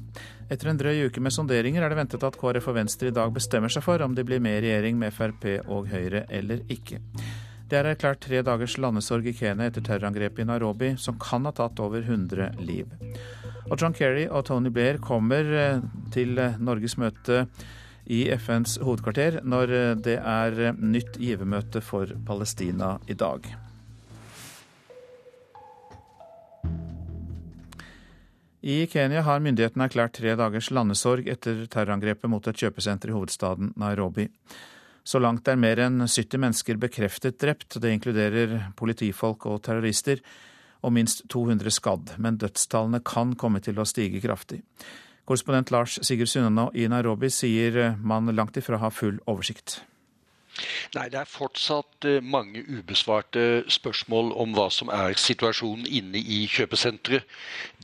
Etter en drøy uke med sonderinger er det ventet at KrF og Venstre i dag bestemmer seg for om de blir med i regjering med Frp og Høyre eller ikke. Det er erklært tre dagers landesorg i Kenya etter terrorangrepet i Nairobi, som kan ha tatt over 100 liv. Og John Kerry og Tony Blair kommer eh, til eh, Norges møte i FNs hovedkvarter når det er nytt givermøte for Palestina i dag. I Kenya har myndighetene erklært tre dagers landesorg etter terrorangrepet mot et kjøpesenter i hovedstaden Nairobi. Så langt er mer enn 70 mennesker bekreftet drept. Det inkluderer politifolk og terrorister, og minst 200 skadd. Men dødstallene kan komme til å stige kraftig. Korrespondent Lars Sigurd Sunnanå i Nairobi sier man langt ifra har full oversikt. Nei, det er fortsatt eh, mange ubesvarte spørsmål om hva som er situasjonen inne i kjøpesenteret.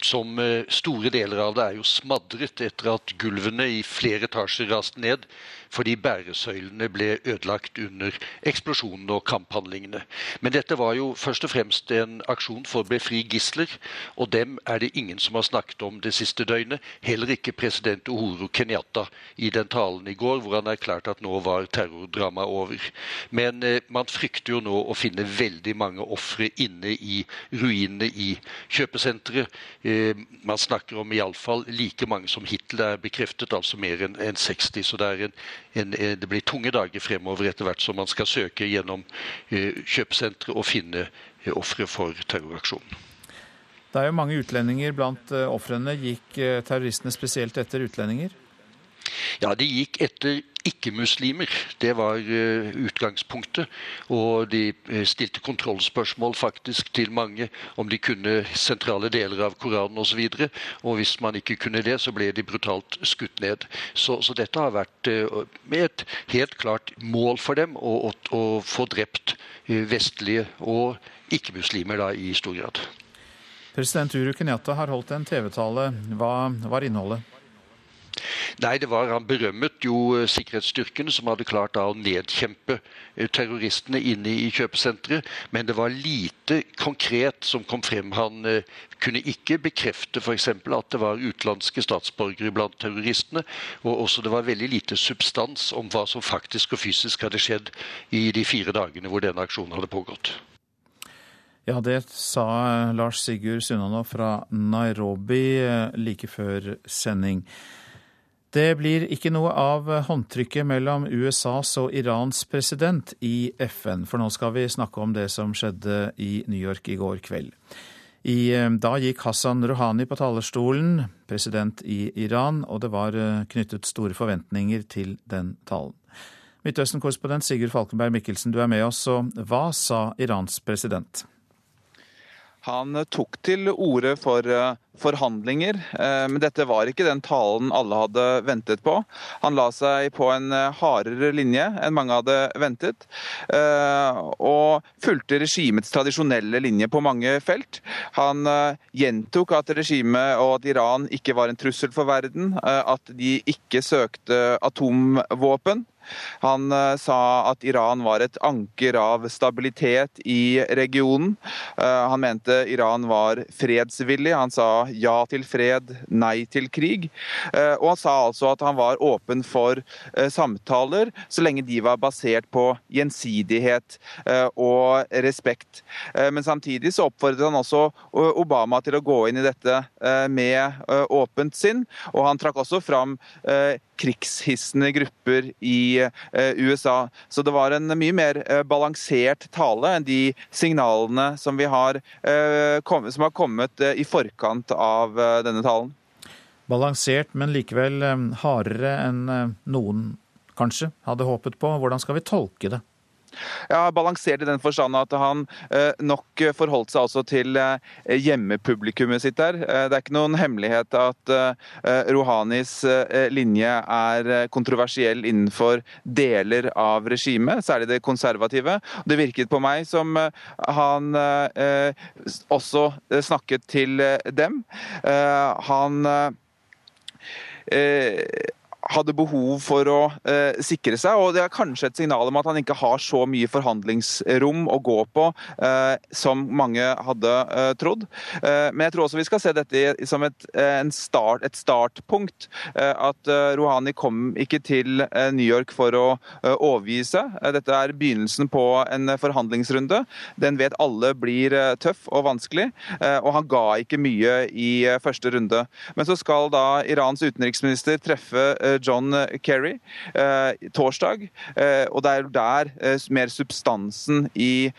Som eh, store deler av det er jo smadret etter at gulvene i flere etasjer raste ned fordi bæresøylene ble ødelagt under eksplosjonene og kamphandlingene. Men dette var jo først og fremst en aksjon for å befri gisler, og dem er det ingen som har snakket om det siste døgnet. Heller ikke president Uhuru Kenyatta i den talen i går, hvor han erklærte at nå var terrordramaet over. Men eh, man frykter jo nå å finne veldig mange ofre inne i ruinene i kjøpesenteret. Eh, man snakker om iallfall like mange som hittil er bekreftet, altså mer enn en 60. Så det er en en, eh, det blir tunge dager fremover etter hvert som man skal søke gjennom eh, kjøpesentre og finne eh, ofre for terroraksjonen. Det er jo mange utlendinger blant ofrene. Gikk terroristene spesielt etter utlendinger? Ja, de gikk etter ikke-muslimer. Det var uh, utgangspunktet. Og de uh, stilte kontrollspørsmål faktisk til mange om de kunne sentrale deler av Koranen osv. Og, så og hvis man ikke kunne det, så ble de brutalt skutt ned. Så, så dette har vært med et helt klart mål for dem å, å, å få drept vestlige og ikke-muslimer da i stor grad. President Uru Kenyatta har holdt en TV-tale. Hva var innholdet? Nei, det var Han berømmet jo eh, sikkerhetsstyrkene som hadde klart da å nedkjempe eh, terroristene inne i kjøpesenteret. Men det var lite konkret som kom frem. Han eh, kunne ikke bekrefte f.eks. at det var utenlandske statsborgere blant terroristene. Og også det var veldig lite substans om hva som faktisk og fysisk hadde skjedd i de fire dagene hvor denne aksjonen hadde pågått. Ja, det sa Lars Sigurd Sunnanå fra Nairobi like før sending. Det blir ikke noe av håndtrykket mellom USAs og Irans president i FN, for nå skal vi snakke om det som skjedde i New York i går kveld. I, eh, da gikk Hassan Rouhani på talerstolen, president i Iran, og det var eh, knyttet store forventninger til den talen. Midtøsten-korrespondent Sigurd Falkenberg Mikkelsen, du er med oss, og hva sa Irans president? Han tok til orde for eh, forhandlinger, eh, men dette var ikke den talen alle hadde ventet på. Han la seg på en eh, hardere linje enn mange hadde ventet, og fulgte regimets tradisjonelle linje på mange felt. Han gjentok at regimet og at Iran ikke var en trussel for verden, at de ikke søkte atomvåpen. Han uh, sa at Iran var et anker av stabilitet i regionen. Uh, han mente Iran var fredsvillig. Han sa ja til fred, nei til krig. Uh, og han sa altså at han var åpen for samtaler, så lenge de var basert på gjensidighet og respekt. men samtidig så oppfordret han også Obama til å gå inn i dette med åpent sinn, og han trakk også fram krigshissende grupper i eh, USA. Så det var en mye mer eh, balansert tale enn de signalene som, har, eh, som har kommet i forkant av denne talen. Balansert, men likevel hardere enn noen kanskje hadde håpet på. Hvordan skal vi tolke det? Ja, Balansert i den forstand at han eh, nok forholdt seg også til eh, hjemmepublikummet sitt der. Eh, det er ikke noen hemmelighet at Rouhanis linje er kontroversiell innenfor deler av regimet, særlig det konservative. Det virket på meg som han også snakket til dem. Han hadde behov for å eh, sikre seg. og Det er kanskje et signal om at han ikke har så mye forhandlingsrom å gå på eh, som mange hadde eh, trodd. Eh, men jeg tror også vi skal se dette som et, eh, start, et startpunkt. Eh, at Rouhani kom ikke til New York for å overgi seg. dette er begynnelsen på en forhandlingsrunde. Den vet alle blir tøff og vanskelig, og han ga ikke mye i første runde. Men så skal da Irans utenriksminister treffe John Kerry torsdag. Og det er der mer substansen i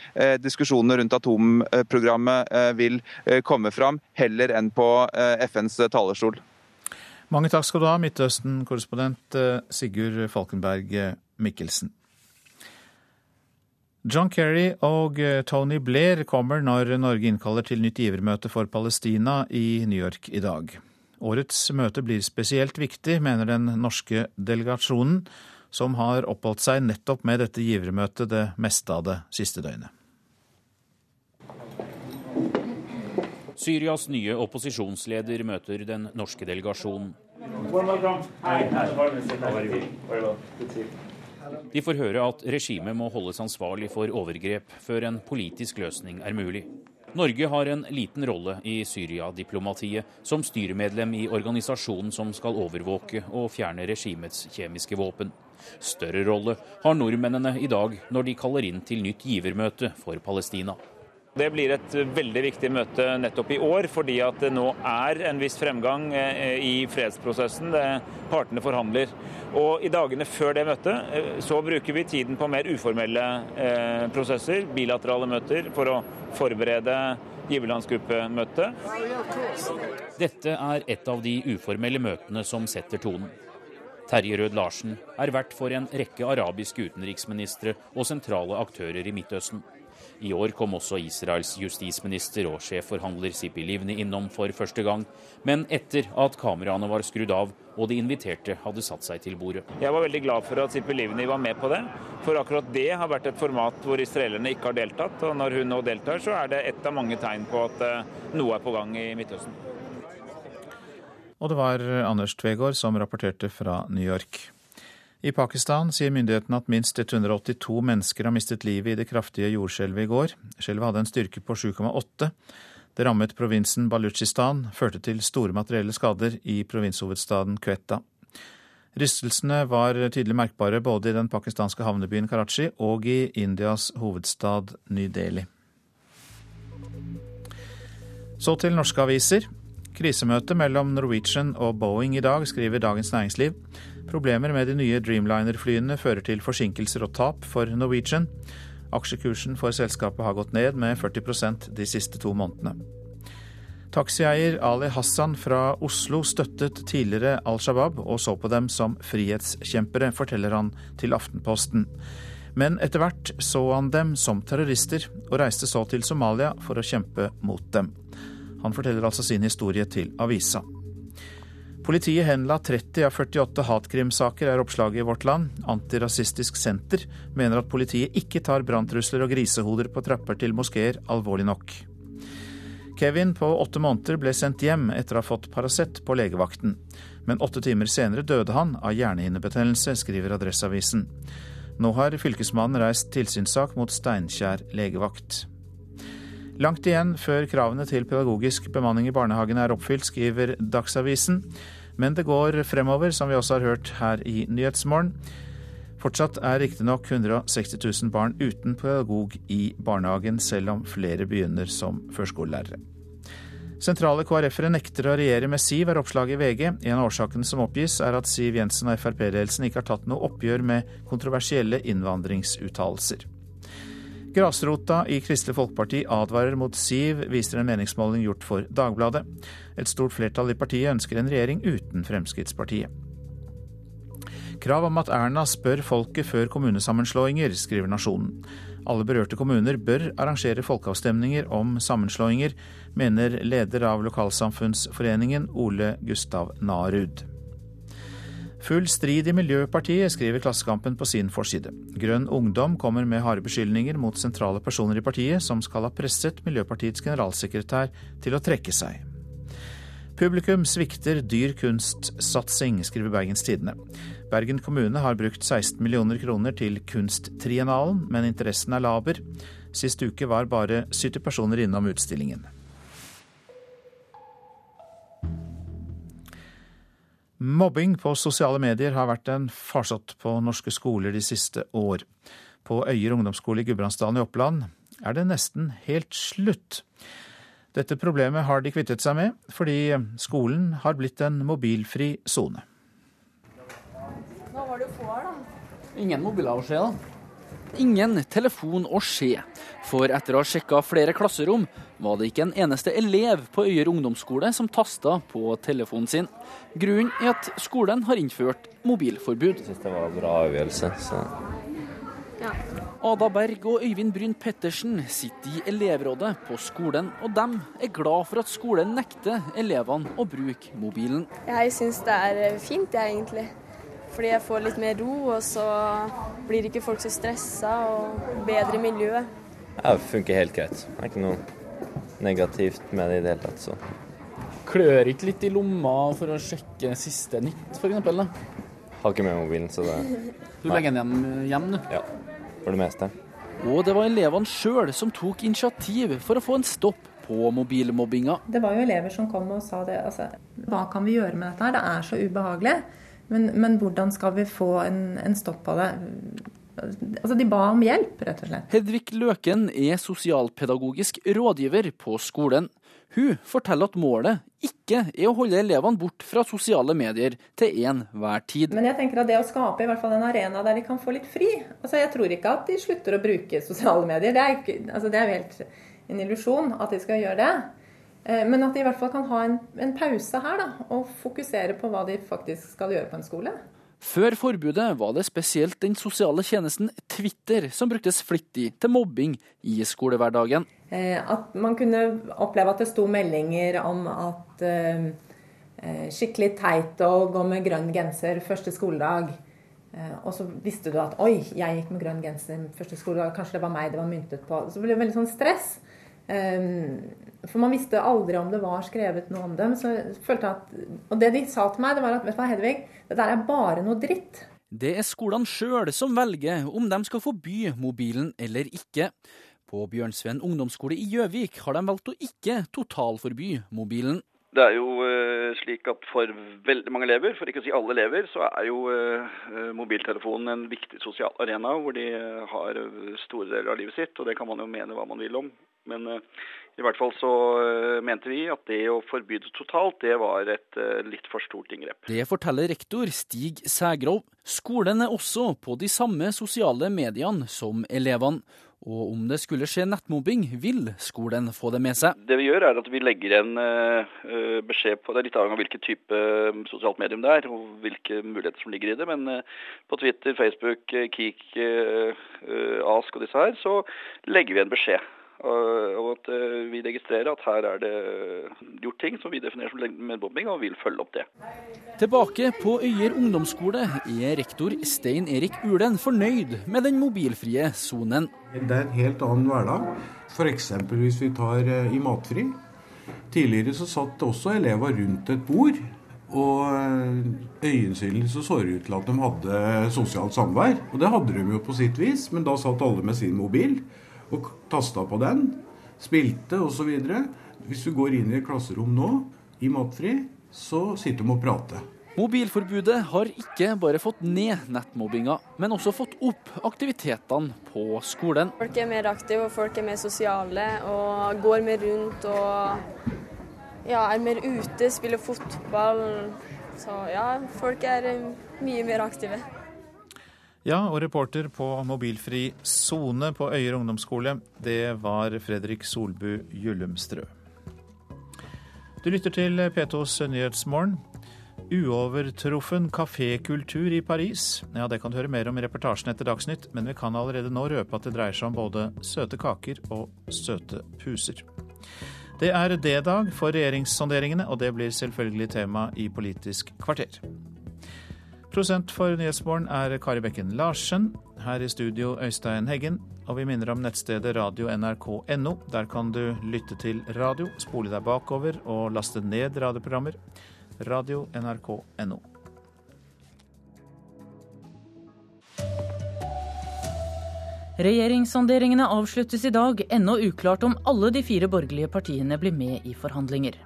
diskusjonene rundt atomprogrammet vil komme fram, heller enn på FNs talerstol. Mange takk skal du ha, Midtøsten-korrespondent Sigurd Falkenberg Mikkelsen. John Kerry og Tony Blair kommer når Norge innkaller til nytt givermøte for Palestina i New York i dag. Årets møte blir spesielt viktig, mener den norske delegasjonen, som har oppholdt seg nettopp med dette givermøtet det meste av det siste døgnet. Syrias nye opposisjonsleder møter den norske delegasjonen. De får høre at regimet må holdes ansvarlig for overgrep før en politisk løsning er mulig. Norge har en liten rolle i Syria-diplomatiet, som styremedlem i organisasjonen som skal overvåke og fjerne regimets kjemiske våpen. Større rolle har nordmennene i dag når de kaller inn til nytt givermøte for Palestina. Det blir et veldig viktig møte nettopp i år, fordi at det nå er en viss fremgang eh, i fredsprosessen. Det Partene forhandler. Og I dagene før det møtet eh, så bruker vi tiden på mer uformelle eh, prosesser, bilaterale møter, for å forberede giverlandsgruppemøtet. Dette er et av de uformelle møtene som setter tonen. Terje Rød-Larsen er vert for en rekke arabiske utenriksministre og sentrale aktører i Midtøsten. I år kom også Israels justisminister og sjefforhandler Sipi Livni innom for første gang, men etter at kameraene var skrudd av og de inviterte hadde satt seg til bordet. Jeg var veldig glad for at Sipi Livni var med på det, for akkurat det har vært et format hvor israelerne ikke har deltatt. Og når hun nå deltar, så er det et av mange tegn på at eh, noe er på gang i Midtøsten. Og det var Anders Tvegård som rapporterte fra New York. I Pakistan sier myndighetene at minst 182 mennesker har mistet livet i det kraftige jordskjelvet i går. Skjelvet hadde en styrke på 7,8. Det rammet provinsen Balutsjistan, førte til store materielle skader i provinshovedstaden Quetta. Rystelsene var tydelig merkbare både i den pakistanske havnebyen Karachi og i Indias hovedstad Ny-Delhi. Så til norske aviser. Krisemøte mellom Norwegian og Boeing i dag, skriver Dagens Næringsliv. Problemer med de nye Dreamliner-flyene fører til forsinkelser og tap for Norwegian. Aksjekursen for selskapet har gått ned med 40% de siste to månedene. Taxieier Ali Hassan fra Oslo støttet tidligere Al Shabaab og så på dem som frihetskjempere, forteller han til Aftenposten. Men etter hvert så han dem som terrorister, og reiste så til Somalia for å kjempe mot dem. Han forteller altså sin historie til avisa. Politiet henla 30 av 48 hatkrimsaker, er oppslaget i Vårt Land. Antirasistisk Senter mener at politiet ikke tar branntrusler og grisehoder på trapper til moskeer alvorlig nok. Kevin på åtte måneder ble sendt hjem etter å ha fått Paracet på legevakten. Men åtte timer senere døde han av hjernehinnebetennelse, skriver Adresseavisen. Nå har fylkesmannen reist tilsynssak mot Steinkjer legevakt. Langt igjen før kravene til pedagogisk bemanning i barnehagene er oppfylt, skriver Dagsavisen. Men det går fremover, som vi også har hørt her i Nyhetsmorgen. Fortsatt er riktignok 160 000 barn uten pedagog i barnehagen, selv om flere begynner som førskolelærere. Sentrale KrF-ere nekter å regjere med Siv, er oppslaget i VG. En av årsakene som oppgis, er at Siv Jensen og Frp-ledelsen ikke har tatt noe oppgjør med kontroversielle innvandringsuttalelser. Grasrota i Kristelig Folkeparti advarer mot Siv, viser en meningsmåling gjort for Dagbladet. Et stort flertall i partiet ønsker en regjering uten Fremskrittspartiet. Krav om at Erna spør folket før kommunesammenslåinger, skriver Nasjonen. Alle berørte kommuner bør arrangere folkeavstemninger om sammenslåinger, mener leder av Lokalsamfunnsforeningen Ole Gustav Narud. Full strid i Miljøpartiet, skriver Klassekampen på sin forside. Grønn Ungdom kommer med harde beskyldninger mot sentrale personer i partiet som skal ha presset Miljøpartiets generalsekretær til å trekke seg. Publikum svikter dyr kunstsatsing, skriver Bergens Tidende. Bergen kommune har brukt 16 millioner kroner til Kunsttriennalen, men interessen er laber. Sist uke var bare 70 personer innom utstillingen. Mobbing på sosiale medier har vært en farsott på norske skoler de siste år. På Øyer ungdomsskole i Gudbrandsdalen i Oppland er det nesten helt slutt. Dette problemet har de kvittet seg med, fordi skolen har blitt en mobilfri sone. Hva var det jo få her, da. Ingen mobiler å se, da. Ingen telefon å se. For etter å ha sjekka flere klasserom, var det ikke en eneste elev på Øyer ungdomsskole som tasta på telefonen sin. Grunnen er at skolen har innført mobilforbud. Jeg syns det var en bra avgjørelse. Så. Ada Berg og Øyvind Bryn Pettersen sitter i elevrådet på skolen, og dem er glad for at skolen nekter elevene å bruke mobilen. Jeg syns det er fint, jeg egentlig. Fordi jeg får litt mer ro, og så blir ikke folk så stressa og bedre miljø. Ja, det funker helt greit. Det er ikke noe negativt med det i det hele tatt. så. Klør ikke litt i lomma for å sjekke siste nytt, f.eks.? Har ikke med mobilen, så det Du legger den hjem, hjem nå? Ja, for det meste. Og det var elevene sjøl som tok initiativ for å få en stopp på mobilmobbinga. Det var jo elever som kom og sa det. Altså, hva kan vi gjøre med dette her? Det er så ubehagelig. Men, men hvordan skal vi få en, en stopp på det? Altså, De ba om hjelp, rett og slett. Hedvig Løken er sosialpedagogisk rådgiver på skolen. Hun forteller at målet ikke er å holde elevene bort fra sosiale medier til enhver tid. Men jeg tenker at det å skape i hvert fall en arena der de kan få litt fri altså Jeg tror ikke at de slutter å bruke sosiale medier. Det er, ikke, altså det er jo helt en illusjon at de skal gjøre det. Eh, men at de i hvert fall kan ha en, en pause her da, og fokusere på hva de faktisk skal gjøre på en skole. Før forbudet var det spesielt den sosiale tjenesten Twitter som bruktes flittig til mobbing i skolehverdagen. Eh, at man kunne oppleve at det sto meldinger om at eh, skikkelig teit å gå med grønn genser første skoledag. Og så visste du at oi, jeg gikk med grønn genser første skoledag, kanskje det var meg det var myntet på. Så ble det veldig sånn stress. For man visste aldri om det var skrevet noe om dem. Så jeg følte at, og det de sa til meg, det var at vet du hva, Hedvig, det der er bare noe dritt. Det er skolene sjøl som velger om de skal forby mobilen eller ikke. På Bjørnsveen ungdomsskole i Gjøvik har de valgt å ikke totalforby mobilen. Det er jo uh, slik at for veldig mange elever, for ikke å si alle elever, så er jo uh, mobiltelefonen en viktig sosial arena hvor de har store deler av livet sitt. Og det kan man jo mene hva man vil om. Men i hvert fall så mente vi at det å forby det totalt, det var et litt for stort inngrep. Det forteller rektor Stig Sægrov. Skolen er også på de samme sosiale mediene som elevene. Og om det skulle skje nettmobbing, vil skolen få det med seg. Det vi gjør er at vi legger en beskjed på, det er litt avhengig av hvilken type sosialt medium det er, og hvilke muligheter som ligger i det. Men på Twitter, Facebook, Kik, Ask og disse her, så legger vi en beskjed. Og at vi registrerer at her er det gjort ting som vi definerer som medmobbing, og vil følge opp det. Tilbake på Øyer ungdomsskole er rektor Stein Erik Ulen fornøyd med den mobilfrie sonen. Det er en helt annen hverdag. F.eks. hvis vi tar i matfri. Tidligere så satt også elever rundt et bord. Og øyensynlig så så det ut til at de hadde sosialt samvær. Og det hadde de jo på sitt vis, men da satt alle med sin mobil og tasta på den, spilte osv. Hvis du går inn i et klasserom nå, i matfri, så sitter de og prater. Mobilforbudet har ikke bare fått ned nettmobbinga, men også fått opp aktivitetene på skolen. Folk er mer aktive, og folk er mer sosiale og går mer rundt og ja, er mer ute, spiller fotball. Så ja, folk er mye mer aktive. Ja, og reporter på mobilfri sone på Øyer ungdomsskole, det var Fredrik Solbu Gyllumstrø. Du lytter til P2s Nyhetsmorgen. Uovertruffen kafékultur i Paris. Ja, Det kan du høre mer om i reportasjen etter Dagsnytt, men vi kan allerede nå røpe at det dreier seg om både søte kaker og søte puser. Det er D-dag for regjeringssonderingene, og det blir selvfølgelig tema i Politisk kvarter. Prosent for Nyhetsmorgen er Kari Bekken Larsen. Her i studio Øystein Heggen. Og vi minner om nettstedet radio.nrk.no. Der kan du lytte til radio, spole deg bakover og laste ned radioprogrammer. Radio.nrk.no. Regjeringssonderingene avsluttes i dag. Ennå uklart om alle de fire borgerlige partiene blir med i forhandlinger.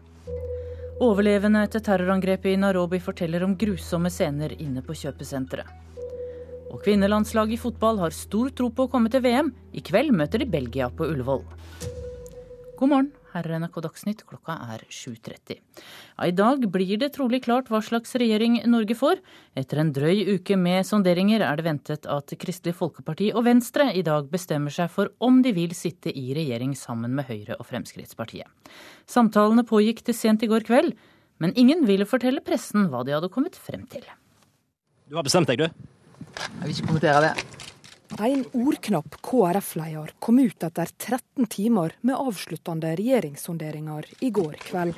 Overlevende etter terrorangrepet i Nairobi forteller om grusomme scener inne på kjøpesenteret. Og kvinnelandslaget i fotball har stor tro på å komme til VM. I kveld møter de Belgia på Ullevål. God morgen, Her er NRK Dagsnytt, klokka er 7.30. Ja, I dag blir det trolig klart hva slags regjering Norge får. Etter en drøy uke med sonderinger er det ventet at Kristelig Folkeparti og Venstre i dag bestemmer seg for om de vil sitte i regjering sammen med Høyre og Fremskrittspartiet. Samtalene pågikk til sent i går kveld, men ingen ville fortelle pressen hva de hadde kommet frem til. Du har bestemt deg, du? Jeg vil ikke kommentere det. En ordknapp KrF-leder kom ut etter 13 timer med avsluttende regjeringssonderinger i går kveld.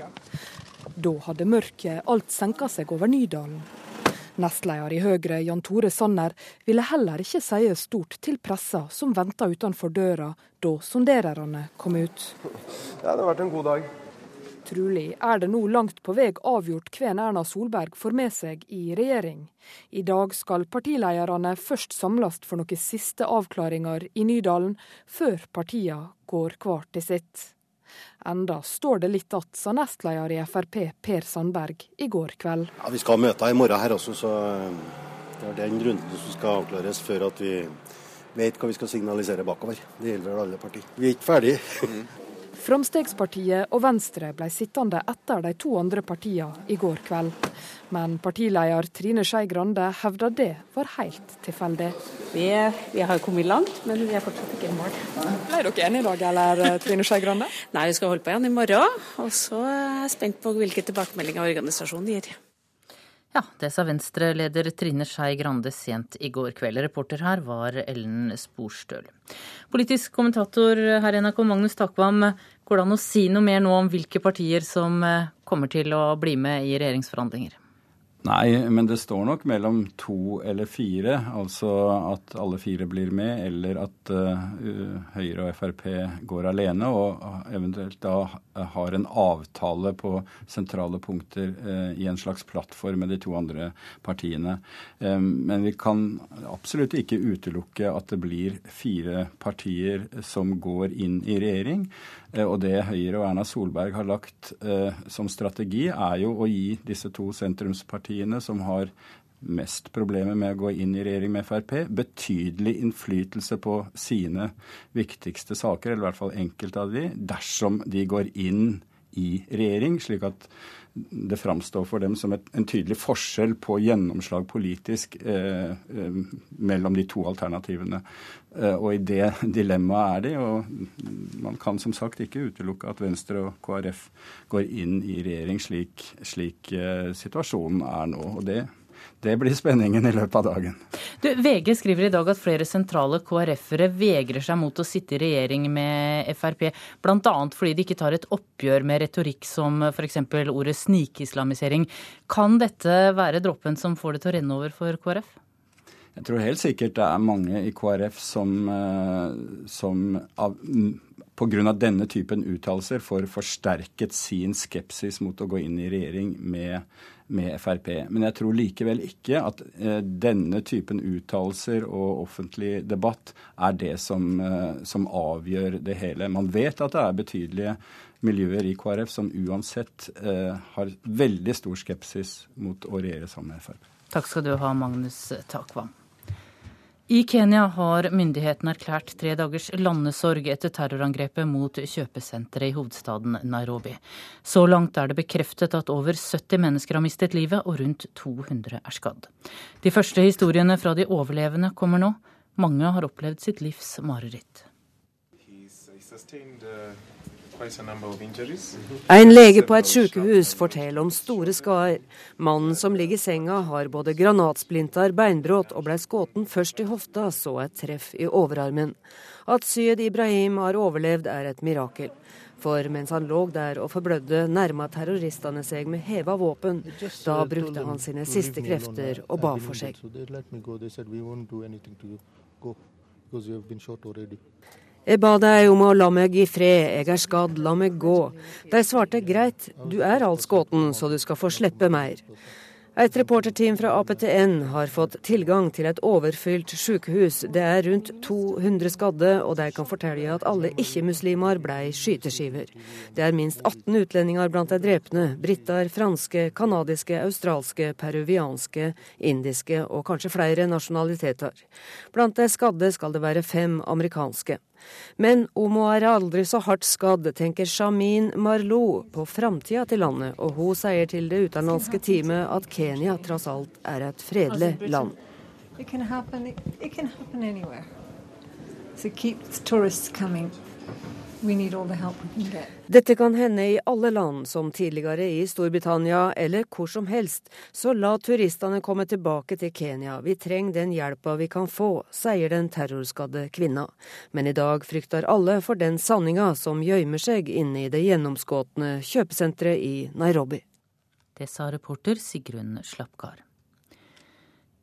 Da hadde mørket alt senka seg over Nydalen. Nestleder i Høyre, Jan Tore Sanner, ville heller ikke si stort til pressa som venta utenfor døra da sondererne kom ut. Ja, det har vært en god dag. Trolig er det nå langt på vei avgjort hvem Erna Solberg får med seg i regjering. I dag skal partilederne først samles for noen siste avklaringer i Nydalen, før partiene går hver til sitt. Enda står det litt igjen, sa nestleder i Frp Per Sandberg i går kveld. Ja, Vi skal ha møter i morgen her også, så det er den runden som skal avklares før at vi vet hva vi skal signalisere bakover. Det gjelder vel alle partier. Vi er ikke ferdige. Mm. Framstegspartiet og Venstre ble sittende etter de to andre partiene i går kveld. Men partileder Trine Skei Grande hevda det var helt tilfeldig. Vi, vi, har kommet langt, men vi er fortsatt ikke i mål. Ble dere enige i dag, eller eh, Trine Skei Grande? Nei, vi skal holde på igjen i morgen. Og så er jeg spent på hvilke tilbakemeldinger organisasjonen gir. Ja, det sa Venstre-leder Trine Skei Grande sent i går kveld. Reporter her var Ellen Sporstøl. Politisk kommentator her i NRK, Magnus Takvam. Går det an å si noe mer nå om hvilke partier som eh, kommer til å bli med i regjeringsforhandlinger? Nei, men det står nok mellom to eller fire. Altså at alle fire blir med, eller at uh, Høyre og Frp går alene, og eventuelt da har en avtale på sentrale punkter uh, i en slags plattform med de to andre partiene. Um, men vi kan absolutt ikke utelukke at det blir fire partier som går inn i regjering. Uh, og det Høyre og Erna Solberg har lagt som strategi, er jo å gi disse to sentrumspartiene som har mest problemer med å gå inn i regjering med Frp, betydelig innflytelse på sine viktigste saker, eller i hvert fall enkelte av de, dersom de går inn i regjering, slik at det framstår for dem som et, en tydelig forskjell på gjennomslag politisk eh, eh, mellom de to alternativene. Eh, og i det dilemmaet er de, og man kan som sagt ikke utelukke at Venstre og KrF går inn i regjering slik, slik eh, situasjonen er nå. og det det blir spenningen i løpet av dagen. Du, VG skriver i dag at flere sentrale KrF-ere vegrer seg mot å sitte i regjering med Frp, bl.a. fordi de ikke tar et oppgjør med retorikk som f.eks. ordet snikislamisering. Kan dette være dråpen som får det til å renne over for KrF? Jeg tror helt sikkert det er mange i KrF som, eh, som av, pga. denne typen uttalelser får forsterket sin skepsis mot å gå inn i regjering med med Frp. Men jeg tror likevel ikke at eh, denne typen uttalelser og offentlig debatt er det som, eh, som, avgjør det hele. Man vet at det er betydelige miljøer i KrF som uansett eh, har veldig stor skepsis mot å regjere sammen med Frp. Takk skal du ha, Magnus Takvam. I Kenya har myndighetene erklært tre dagers landesorg etter terrorangrepet mot kjøpesenteret i hovedstaden Nairobi. Så langt er det bekreftet at over 70 mennesker har mistet livet og rundt 200 er skadd. De første historiene fra de overlevende kommer nå. Mange har opplevd sitt livs mareritt. En lege på et sykehus forteller om store skader. Mannen som ligger i senga har både granatsplinter, beinbrudd og ble skutt først i hofta, så et treff i overarmen. At Syed Ibrahim har overlevd er et mirakel. For mens han lå der og forblødde, nærma terroristene seg med heva våpen. Da brukte han sine siste krefter og ba for seg. Jeg ba deg om å la meg i fred, jeg er skadd, la meg gå. De svarte greit, du er alt skutt, så du skal få slippe mer. Et reporterteam fra APTN har fått tilgang til et overfylt sykehus. Det er rundt 200 skadde, og de kan fortelle at alle ikke-muslimer ble skyteskiver. Det er minst 18 utlendinger blant de drepne. Briter, franske, canadiske, australske, peruvianske, indiske og kanskje flere nasjonaliteter. Blant de skadde skal det være fem amerikanske. Men om hun er aldri så hardt skadd, tenker Shamin Marlow på framtida til landet, og hun sier til det utenlandske teamet at Kenya tross alt er et fredelig land. It can happen. It, it can happen anywhere. So keep tourists coming. We need all the help we can get. Dette kan hende i alle land, som tidligere i Storbritannia eller hvor som helst. Så la turistene komme tilbake til Kenya, vi trenger den hjelpa vi kan få, sier den terrorskadde kvinna. Men i dag frykter alle for den sanninga som gjemmer seg inne i det gjennomskåtne kjøpesenteret i Nairobi. Det sa reporter Sigrun Slapgard.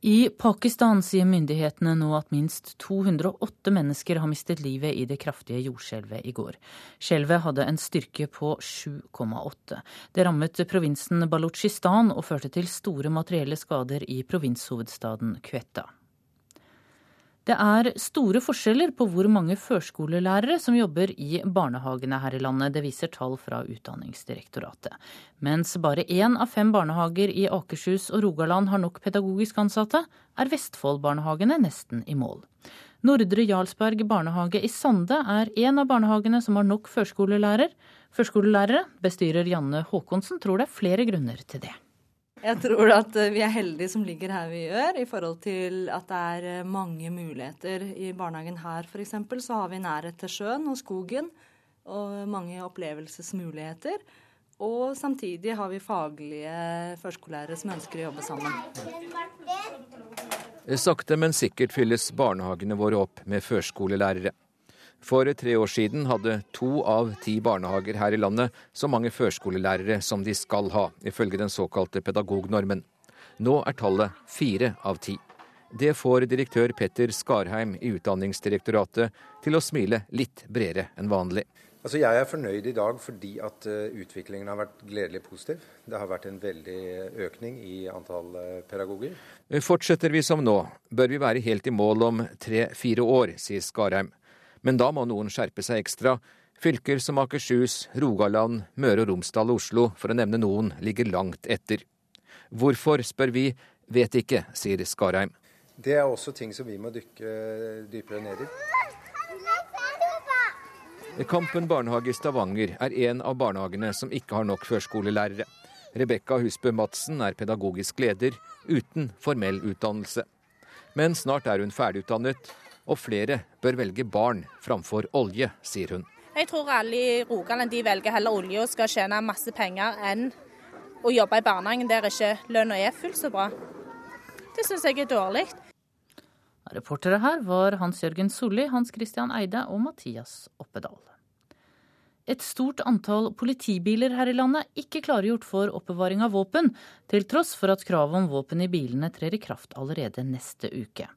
I Pakistan sier myndighetene nå at minst 208 mennesker har mistet livet i det kraftige jordskjelvet i går. Skjelvet hadde en styrke på 7,8. Det rammet provinsen Balutsjistan og førte til store materielle skader i provinshovedstaden Quetta. Det er store forskjeller på hvor mange førskolelærere som jobber i barnehagene her i landet. Det viser tall fra Utdanningsdirektoratet. Mens bare én av fem barnehager i Akershus og Rogaland har nok pedagogisk ansatte, er Vestfold-barnehagene nesten i mål. Nordre Jarlsberg barnehage i Sande er en av barnehagene som har nok førskolelærer. Førskolelærere. Bestyrer Janne Håkonsen tror det er flere grunner til det. Jeg tror at eh, vi er heldige som ligger her vi gjør, i forhold til at det er eh, mange muligheter. I barnehagen her f.eks. så har vi nærhet til sjøen og skogen, og mange opplevelsesmuligheter. Og samtidig har vi faglige førskolelærere som ønsker å jobbe sammen. Sakte, men sikkert fylles barnehagene våre opp med førskolelærere. For tre år siden hadde to av ti barnehager her i landet så mange førskolelærere som de skal ha, ifølge den såkalte pedagognormen. Nå er tallet fire av ti. Det får direktør Petter Skarheim i Utdanningsdirektoratet til å smile litt bredere enn vanlig. Altså jeg er fornøyd i dag fordi at uh, utviklingen har vært gledelig positiv. Det har vært en veldig økning i antall uh, pedagoger. Fortsetter vi som nå, bør vi være helt i mål om tre-fire år, sier Skarheim. Men da må noen skjerpe seg ekstra. Fylker som Akershus, Rogaland, Møre og Romsdal og Oslo, for å nevne noen, ligger langt etter. Hvorfor, spør vi. Vet ikke, sier Skarheim. Det er også ting som vi må dykke dypere ned i. Kampen barnehage i Stavanger er en av barnehagene som ikke har nok førskolelærere. Rebekka Husbø Madsen er pedagogisk leder uten formell utdannelse. Men snart er hun ferdigutdannet, og flere bør velge barn framfor olje, sier hun. Jeg tror alle i Rogaland de velger heller olje og skal tjene masse penger enn å jobbe i barnehagen der ikke lønna er fullt så bra. Det syns jeg er dårlig. Reportere her var Hans Jørgen Solli, Hans Christian Eide og Mathias Oppedal. Et stort antall politibiler her i landet ikke klargjort for oppbevaring av våpen, til tross for at kravet om våpen i bilene trer i kraft allerede neste uke.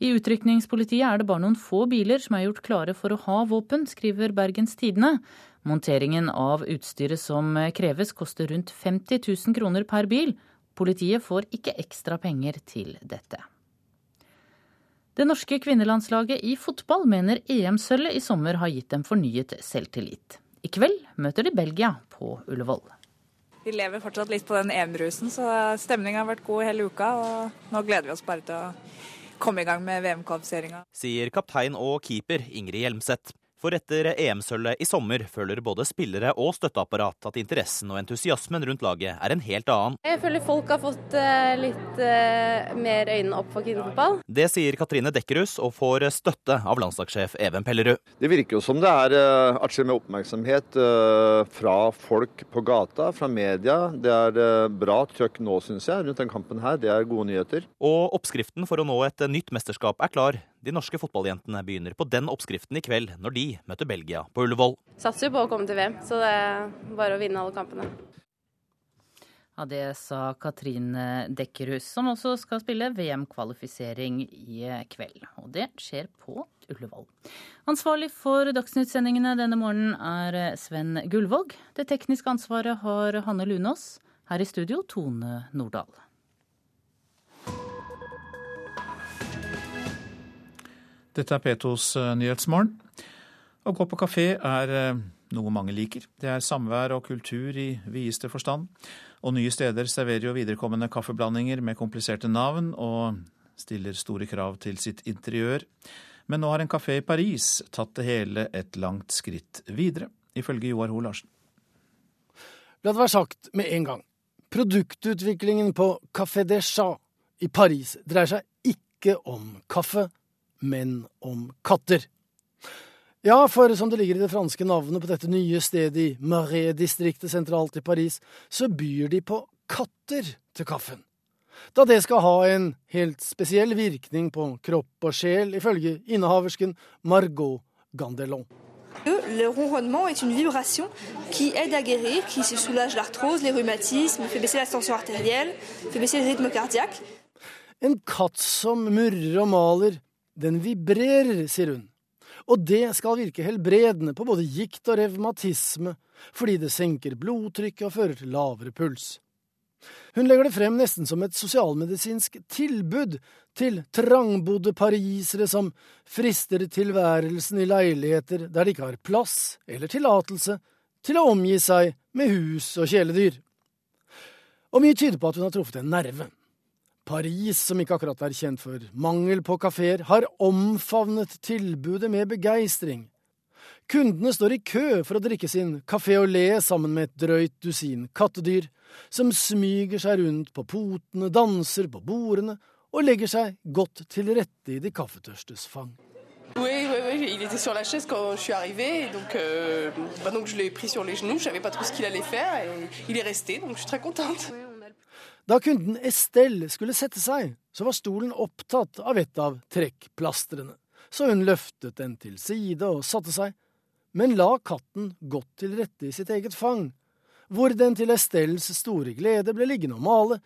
I utrykningspolitiet er det bare noen få biler som er gjort klare for å ha våpen, skriver Bergens Tidende. Monteringen av utstyret som kreves koster rundt 50 000 kroner per bil. Politiet får ikke ekstra penger til dette. Det norske kvinnelandslaget i fotball mener EM-sølvet i sommer har gitt dem fornyet selvtillit. I kveld møter de Belgia på Ullevål. Vi lever fortsatt litt på den EM-rusen, så stemninga har vært god hele uka. Og nå gleder vi oss bare til å komme i gang med VM-kvalifiseringa. Sier kaptein og keeper Ingrid Hjelmseth. For etter EM-sølvet i sommer føler både spillere og støtteapparat at interessen og entusiasmen rundt laget er en helt annen. Jeg føler folk har fått uh, litt uh, mer øynene opp for kvinnefotball. Det sier Katrine Dekkerhus, og får støtte av landslagssjef Even Pellerud. Det virker jo som det er uh, atskillig med oppmerksomhet fra folk på gata, fra media. Det er bra trøkk nå, syns jeg, rundt den kampen her. Det er gode nyheter. Og oppskriften for å nå et nytt mesterskap er klar. De norske fotballjentene begynner på den oppskriften i kveld, når de møter Belgia på Ullevål. Satser jo på å komme til VM, så det er bare å vinne alle kampene. Ja, Det sa Katrine Dekkerhus, som også skal spille VM-kvalifisering i kveld. Og det skjer på Ullevål. Ansvarlig for Dagsnytt-sendingene denne morgenen er Sven Gullvåg. Det tekniske ansvaret har Hanne Lunås. Her i studio Tone Nordahl. Dette er P2s Nyhetsmorgen. Å gå på kafé er noe mange liker. Det er samvær og kultur i videste forstand. Og nye steder serverer jo viderekommende kaffeblandinger med kompliserte navn og stiller store krav til sitt interiør. Men nå har en kafé i Paris tatt det hele et langt skritt videre, ifølge Joar Ho Larsen. La det være sagt med en gang. Produktutviklingen på Café des Chats i Paris dreier seg ikke om kaffe, men om katter. Ja, for som det ligger i det franske navnet på dette nye stedet i Marais-distriktet sentralt i Paris, så byr de på katter til kaffen. Da det skal ha en helt spesiell virkning på kropp og sjel, ifølge innehaversken Margot Gandelon. Le ronronnement est une vibration qui aide à guérir, qui soulage l'arthrose, les rhumatismes, fait baisser la tension artérielle, fait baisser le rythme cardiaque. En katt som murrer og maler, den vibrerer, sier hun. Og det skal virke helbredende på både gikt og revmatisme, fordi det senker blodtrykket og fører til lavere puls. Hun legger det frem nesten som et sosialmedisinsk tilbud til trangbodde parisere som frister tilværelsen i leiligheter der de ikke har plass eller tillatelse til å omgi seg med hus og kjæledyr. Og mye tyder på at hun har truffet en nerve. Paris, som ikke akkurat er kjent for mangel på kafeer, har omfavnet tilbudet med begeistring. Kundene står i kø for å drikke sin café au lait sammen med et drøyt dusin kattedyr, som smyger seg rundt på potene, danser på bordene og legger seg godt til rette i de kaffetørstes fang. Oui, oui, oui, il était sur la chaise quand je suis arrivée, donc, euh, bah donc je l'ai pris sur les genoux, je savais pas trop ce qu'il allait faire, et il est. Da kunden Estelle skulle sette seg, så var stolen opptatt av et av trekkplastrene, så hun løftet den til side og satte seg, men la katten godt til rette i sitt eget fang, hvor den til Estelles store glede ble liggende og male,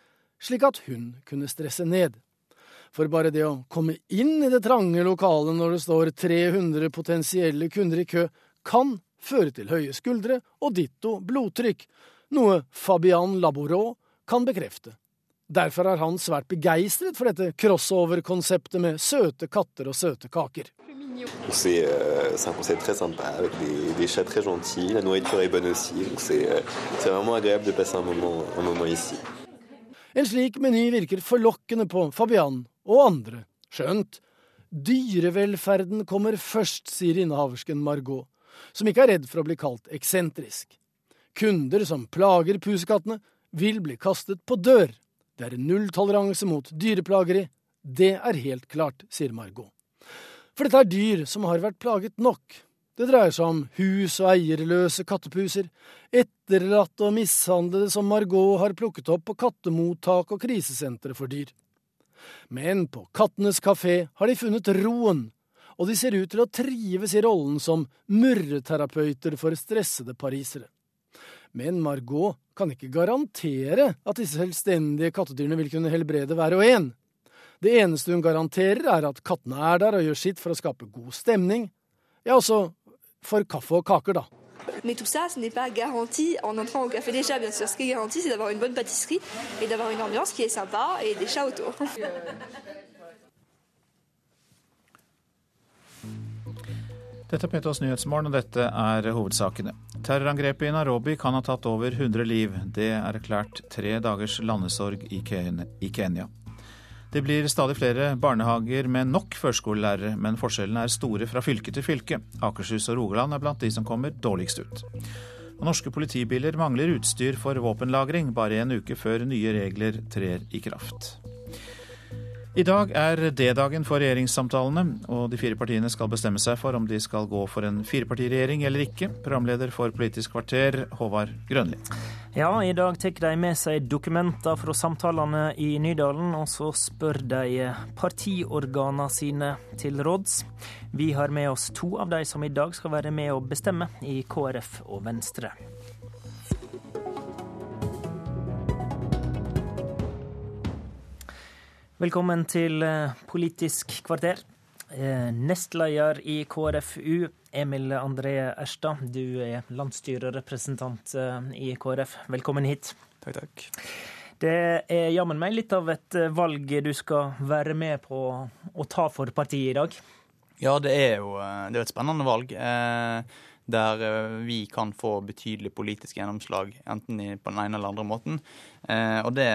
slik at hun kunne stresse ned. For bare det å komme inn i det trange lokalet når det står 300 potensielle kunder i kø, kan føre til høye skuldre og ditto blodtrykk, noe Fabian Labourot kan bekrefte. Derfor er han svært begeistret for dette crossover-konseptet med søte katter og søte kaker. C'est un concept très sympa, avec des, des, chats très gentils, la nourriture est bonne aussi, donc c'est vraiment agréable de passer un moment, un moment ici. En slik meny virker forlokkende på Fabian og andre, skjønt dyrevelferden kommer først, sier innehaversken Margot, som ikke er redd for å bli kalt eksentrisk. Kunder som plager pusekattene, vil bli kastet på dør. Det er nulltoleranse mot dyreplageri. Det er helt klart, sier Margot. For dette er dyr som har vært plaget nok. Det dreier seg om hus og eierløse kattepuser, etterlatte og mishandlede som Margot har plukket opp på kattemottak og krisesentre for dyr. Men på Kattenes kafé har de funnet roen, og de ser ut til å trives i rollen som murreterapeuter for stressede parisere. Men Margot kan ikke garantere at disse selvstendige kattedyrene vil kunne helbrede hver og en. Det eneste hun garanterer, er at kattene er der og gjør sitt for å skape god stemning. Ja, også for kaffe og kaker, da. Mais tout ça, ce n'est pas garanti en entrant au café chats, bien sûr. Ce qui est garanti, c'est d'avoir une bonne pâtisserie et d'avoir ambiance qui est sympa et des chats autour. Dette er Petos Nyhetsmorgen, og dette er hovedsakene. Terrorangrepet i Nairobi kan ha tatt over 100 liv. Det er erklært tre dagers landesorg i Kenya. Det blir stadig flere barnehager med nok førskolelærere, men forskjellene er store fra fylke til fylke. Akershus og Rogaland er blant de som kommer dårligst ut. Og norske politibiler mangler utstyr for våpenlagring, bare en uke før nye regler trer i kraft. I dag er D-dagen for regjeringssamtalene, og de fire partiene skal bestemme seg for om de skal gå for en firepartiregjering eller ikke. Programleder for Politisk kvarter, Håvard Grønli. Ja, i dag tar de med seg dokumenter fra samtalene i Nydalen, og så spør de partiorganene sine til råds. Vi har med oss to av de som i dag skal være med å bestemme, i KrF og Venstre. Velkommen til Politisk kvarter. Nestleder i KrFU, Emil André Erstad, du er landsstyrerepresentant i KrF. Velkommen hit. Takk, takk. Det er jammen meg litt av et valg du skal være med på å ta for partiet i dag. Ja, det er jo det er et spennende valg. Der vi kan få betydelig politisk gjennomslag, enten på den ene eller andre måten. Og det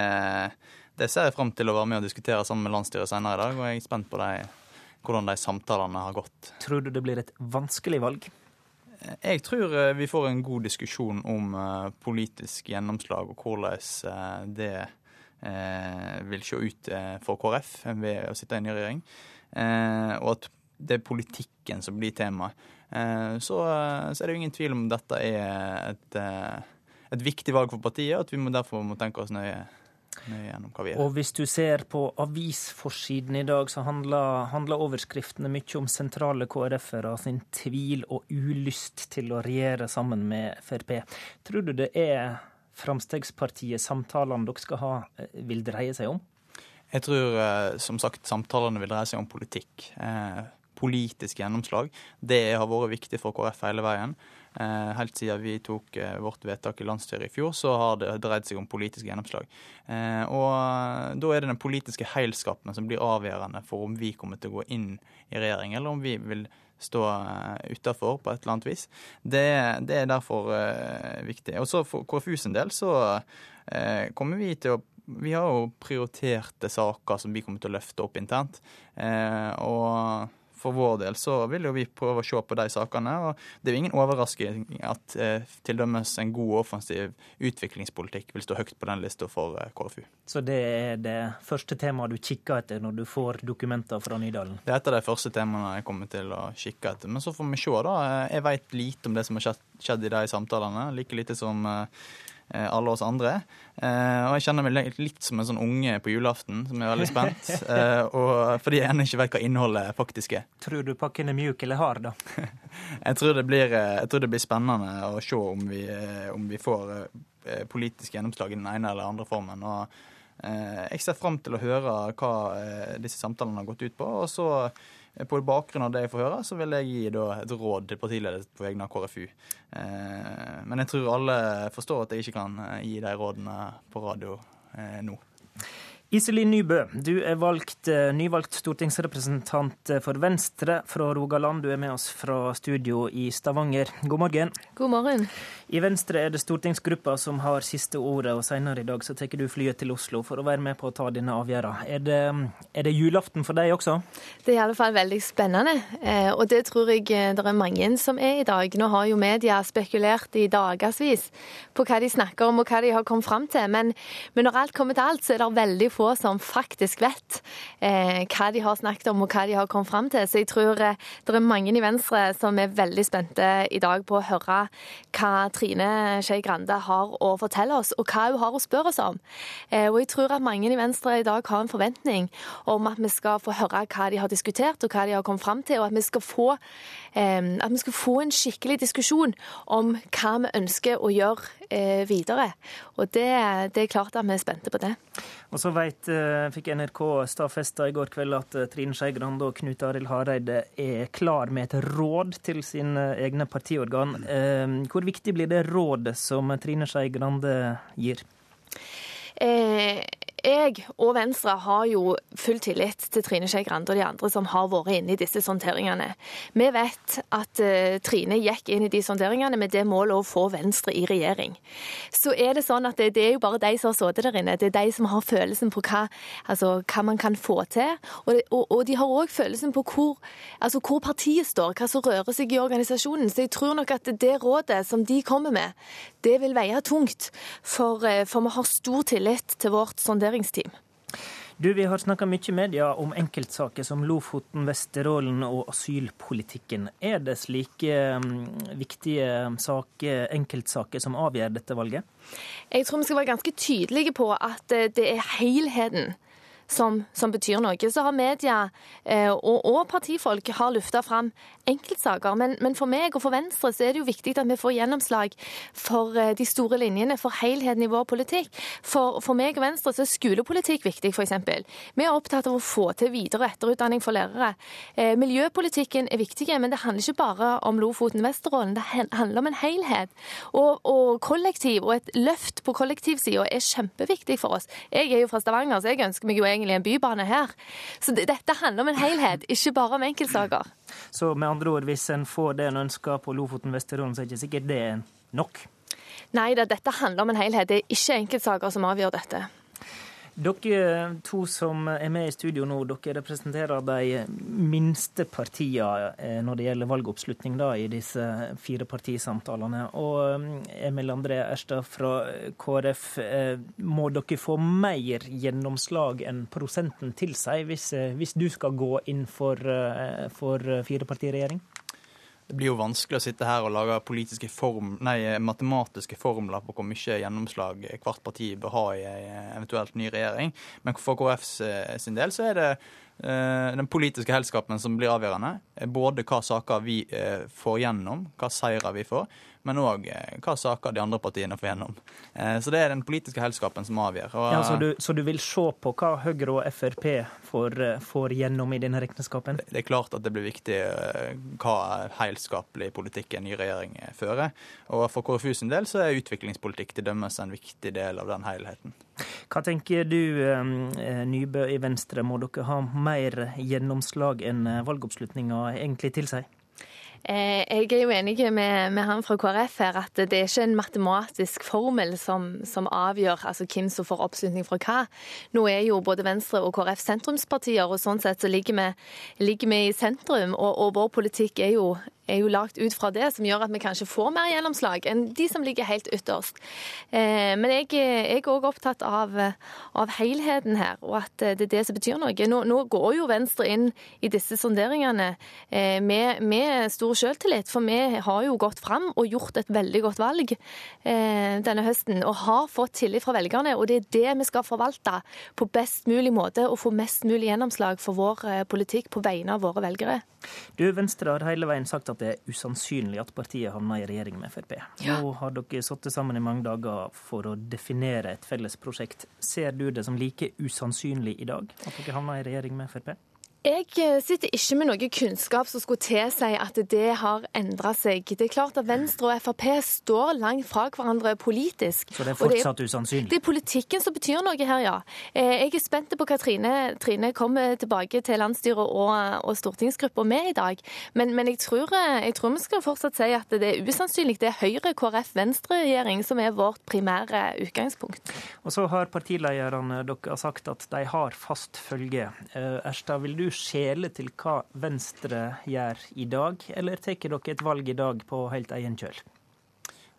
det ser jeg fram til å være med og diskutere sammen med landsstyret senere i dag, og jeg er spent på de hvordan de samtalene har gått. Tror du det blir et vanskelig valg? Jeg tror eh, vi får en god diskusjon om eh, politisk gjennomslag og hvordan det vil se ut for KrF ved å sitte i en ny regjering. Og at det er politikken som blir tema. Så, så er det jo ingen tvil om dette er et, et viktig valg for partiet, og at vi må derfor må tenke oss nøye og hvis du ser på avisforsiden i dag, så handler, handler overskriftene mye om sentrale KrF-ere sin tvil og ulyst til å regjere sammen med Frp. Tror du det er Fremskrittspartiet samtalene dere skal ha, eh, vil dreie seg om? Jeg tror eh, som sagt samtalene vil dreie seg om politikk. Eh, politisk gjennomslag. Det har vært viktig for KrF hele veien. Eh, helt siden vi tok eh, vårt vedtak i landsstyret i fjor, så har det dreid seg om politisk gjennomslag. Eh, og da er det den politiske heilskapen som blir avgjørende for om vi kommer til å gå inn i regjering, eller om vi vil stå utafor på et eller annet vis. Det, det er derfor viktig. Og så for KrFU sin del så kommer vi til å vi har jo prioriterte saker som vi kommer til å løfte opp internt. og for vår del så vil jo vi prøve å se på de sakene. og Det er jo ingen overrasking at eh, til dømes en god offensiv utviklingspolitikk vil stå høyt på den lista for eh, KrFU. Så det er det første temaet du kikker etter når du får dokumenter fra Nydalen? Det er et av de første temaene jeg kommer til å kikke etter. Men så får vi se, da. Jeg vet lite om det som har skjedd i de samtalene. Like lite som Eh, alle oss andre. Eh, og jeg kjenner meg litt som en sånn unge på julaften som er veldig spent. [laughs] Eh, og fordi jeg ennå ikke vet hva innholdet faktisk er. Tror du pakken er mjuk eller hard, da? [laughs] jeg, tror blir, jeg, tror det blir, spennende å se om vi, om vi får politisk gjennomslag i den ene eller andre formen. og jeg ser fram til å høre hva disse samtalene har gått ut på. og så på bakgrunn av det jeg får høre, så vil jeg gi et råd til partiledet på vegne av KrFU. Eh, men jeg tror alle forstår at jeg ikke kan eh, gi de rådene på radio eh, nå. Iselin Nybø, du er valgt, nyvalgt stortingsrepresentant for Venstre fra Rogaland. Du er med oss fra studio i Stavanger. God morgen. God morgen. I Venstre er det stortingsgruppa som har siste ordet, og senere i dag så tar du flyet til Oslo for å være med på å ta denne avgjørelsen. Er, det, er det julaften for deg også? Det er i alle fall veldig spennende, eh, og det tror jeg eh, det er mange som er i dag. Nå har jo media spekulert i dagevis på hva de snakker om og hva de har kommet fram til, men, men, når alt kommer til alt, så er det veldig få som faktisk vet eh, hva de har snakket om og hva de har kommet fram til. Så jeg tror det er mange i Venstre som er veldig spente i dag på å høre hva Trine Skei Grande har å fortelle oss, og hva hun har å spørre oss om. Eh, og jeg tror at mange i Venstre i dag har en forventning om at vi skal få høre hva de har diskutert, og hva de har kommet fram til, og at vi skal få, at vi skal få en skikkelig diskusjon om hva vi ønsker å gjøre eh, videre. Og det, det er klart at vi er spente på det. Og så vet, fikk NRK stadfesta i går kveld at Trine Skei Grande og Knut Arild Hareide er klar med et råd til sine egne partiorgan. Hvor viktig blir det rådet som Trine Skei Grande gir? Eh, jeg og Venstre har jo full tillit til Trine Skei Grande og de andre som har vært inne i disse sonderingene. Vi vet at uh, Trine gikk inn i de sonderingene med det målet å få Venstre i regjering. Så er det sånn at det, det er jo bare de som har sittet der inne. Det er de som har følelsen på hva, altså, hva man kan få til. Og, og, og de har òg følelsen på hvor, altså, hvor, partiet står, hva som rører seg i organisasjonen. Så jeg tror nok at det rådet som de kommer med, det vil veie tungt. For, uh, for vi har stor tillit til vårt sondering evalueringsteam. Du, Vi har snakka mye i media om enkeltsaker som Lofoten, Vesterålen og asylpolitikken. Er det slike um, viktige saker, enkeltsaker som avgjør dette valget? Jeg tror vi skal være ganske tydelige på at eh, det er helheten som, som, betyr noe. Så har media eh, og, og, partifolk har lufta fram enkeltsaker. Men, men, for meg og for Venstre så er det jo viktig at vi får gjennomslag for eh, de store linjene, for helheten i vår politikk. For, for meg og Venstre så er skolepolitikk viktig, f.eks. Vi er opptatt av å få til videre- og etterutdanning for lærere. Eh, miljøpolitikken er viktig, men det handler ikke bare om Lofoten Vesterålen. Det handler om en helhet. Og, og kollektiv og et løft på kollektivsida er kjempeviktig for oss. Jeg er jo fra Stavanger, så jeg ønsker meg jo egentlig en bybane her. Så dette handler om en helhet, ikke bare om enkeltsaker. Så med andre ord, hvis en får det en ønsker på Lofoten Vesterålen, så er det ikke sikkert det er nok? Nei, det, dette handler om en helhet. Det er ikke enkeltsaker som avgjør dette. Dere to som er med i studio nå, dere representerer de minste partiene eh, når det gjelder valgoppslutning da, i disse fire partisamtalene. Og eh, Emil André Erstad fra KrF, eh, må dere få mer gjennomslag enn prosenten tilsier hvis, hvis du skal gå inn for, for firepartiregjering? Det blir jo vanskelig å sitte her og lage politiske form, nei, matematiske formler på hvor mye gjennomslag hvert parti bør ha i en eventuelt ny regjering. Men for KrFs sin del så er det eh, den politiske helskapen som blir avgjørende. Både hva saker vi eh, får gjennom, hva seire vi får, men òg eh, hva saker de andre partiene får gjennom. Eh, så det er den politiske helskapen som avgjør. Og, ja, så, du, så, du, vil se på hva Høyre og Frp får, eh, får gjennom i denne regneskapen? Det er klart at det blir viktig hva helskapelig politikk en ny regjering fører. Og for KrFU sin del så er utviklingspolitikk til dømmes en viktig del av den helheten. Hva tenker du, Nybø i Venstre, må dere ha mer gjennomslag enn valgoppslutninga egentlig tilsier? Eh, jeg er jo enig med, med, han fra KrF her at det er ikke en matematisk formel som, som, avgjør altså hvem som får oppslutning fra hva. Nå er jo både Venstre og KrF sentrumspartier, og sånn sett så ligger vi, ligger vi i sentrum. Og, og, vår politikk er jo er jo lagt ut fra det, som gjør at vi kanskje får mer gjennomslag enn de som ligger helt ytterst. Eh, men jeg, jeg er òg opptatt av, av, helheten her, og at det er det som betyr noe. Nå, nå går jo Venstre inn i disse sonderingene eh, med, med, stor selvtillit, for vi har jo gått fram og gjort et veldig godt valg eh, denne høsten, og har fått tillit fra velgerne. Og det er det vi skal forvalte på best mulig måte, og få mest mulig gjennomslag for vår politikk på vegne av våre velgere. Du, Venstre har hele veien sagt at det er usannsynlig at partiet havner i regjering med Frp. Ja. Nå har dere sittet sammen i mange dager for å definere et felles prosjekt. Ser du det som like usannsynlig i dag at dere havner i regjering med Frp? Jeg eh, sitter ikke med noe kunnskap som skulle tilsi at det har endra seg. Det er klart at Venstre og Frp står langt fra hverandre politisk. Så det er fortsatt det er, usannsynlig? Det er politikken som betyr noe her, ja. Eh, jeg er spent på hva Trine, Trine kommer tilbake til landsstyret og, og stortingsgruppa med i dag. Men, men jeg, tror, eh, jeg, tror, vi skal fortsatt si at det er usannsynlig. Det er Høyre, KrF, Venstre-regjering som er vårt primære utgangspunkt. Og så har partilederne deres sagt at de har fast følge. Erstad, vil du skjele til hva Venstre gjør i dag, eller tar dere et valg i dag på helt egen kjøl?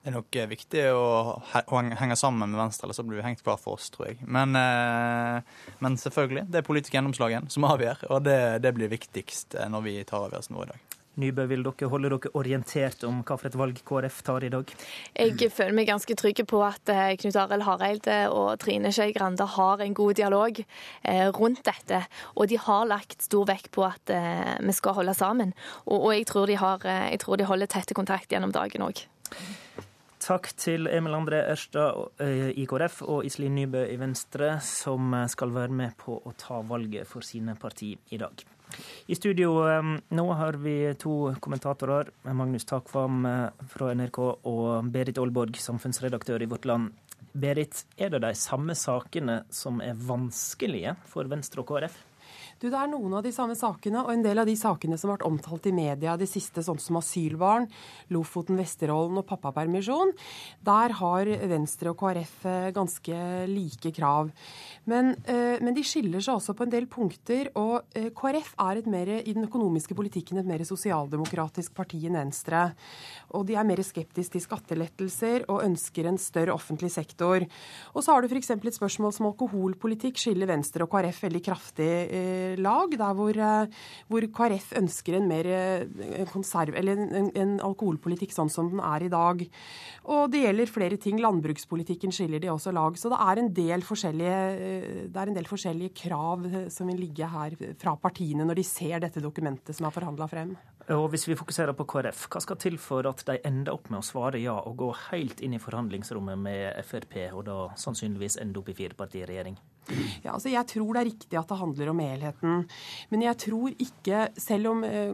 Det er nok viktig å henge sammen med Venstre, eller så blir vi hengt hver for oss, tror jeg. Men, eh, men selvfølgelig, det er politisk gjennomslag igjen som avgjør, og det, det blir viktigst eh, når vi tar avgjørelsen vår i dag. Nybø, vil dere holde dere orientert om hva for et valg KrF tar i dag? Jeg føler meg ganske trygg på at eh, Knut Arild Hareide og Trine Skei Grande har en god dialog eh, rundt dette. Og de har lagt stor vekt på at eh, vi skal holde sammen. Og jeg tror de, har, jeg tror de holder tette kontakt gjennom dagen òg. Takk til Emil André Ørstad i KrF og Iselin Nybø i Venstre, som skal være med på å ta valget for sine parti i dag. I studio nå har vi to kommentatorer. Magnus Takvam eh, fra NRK og Berit Aalborg, samfunnsredaktør i Vårt Land. Berit, er det de samme sakene som er vanskelige for Venstre og KrF? Du, Det er noen av de samme sakene, og en del av de sakene som har vært omtalt i media de siste, sånn som asylbarn, Lofoten, Vesterålen og pappapermisjon, der har Venstre og KrF eh, ganske like krav. Men, eh, men, de skiller seg også på en del punkter. Og eh, KrF er et mer, i den økonomiske politikken et mer sosialdemokratisk parti enn Venstre. Og de er mer skeptiske til skattelettelser og ønsker en større offentlig sektor. Og så har du f.eks. et spørsmål som alkoholpolitikk skiller Venstre og KrF veldig kraftig lag, der hvor, eh, hvor KrF ønsker en mer eh, konserv, eller en, en, alkoholpolitikk sånn som den er i dag. Og det gjelder flere ting. Landbrukspolitikken skiller de også lag. Så det er en del forskjellige, eh, en del forskjellige krav som vil ligge her fra partiene når de ser dette dokumentet som er forhandla frem. Og Hvis vi fokuserer på KrF, hva skal til for at de ender opp med å svare ja og gå helt inn i forhandlingsrommet med Frp, og da sannsynligvis ende opp i firepartiregjering? Ja, altså Jeg tror det er riktig at det handler om helheten. Men jeg tror ikke, selv om eh,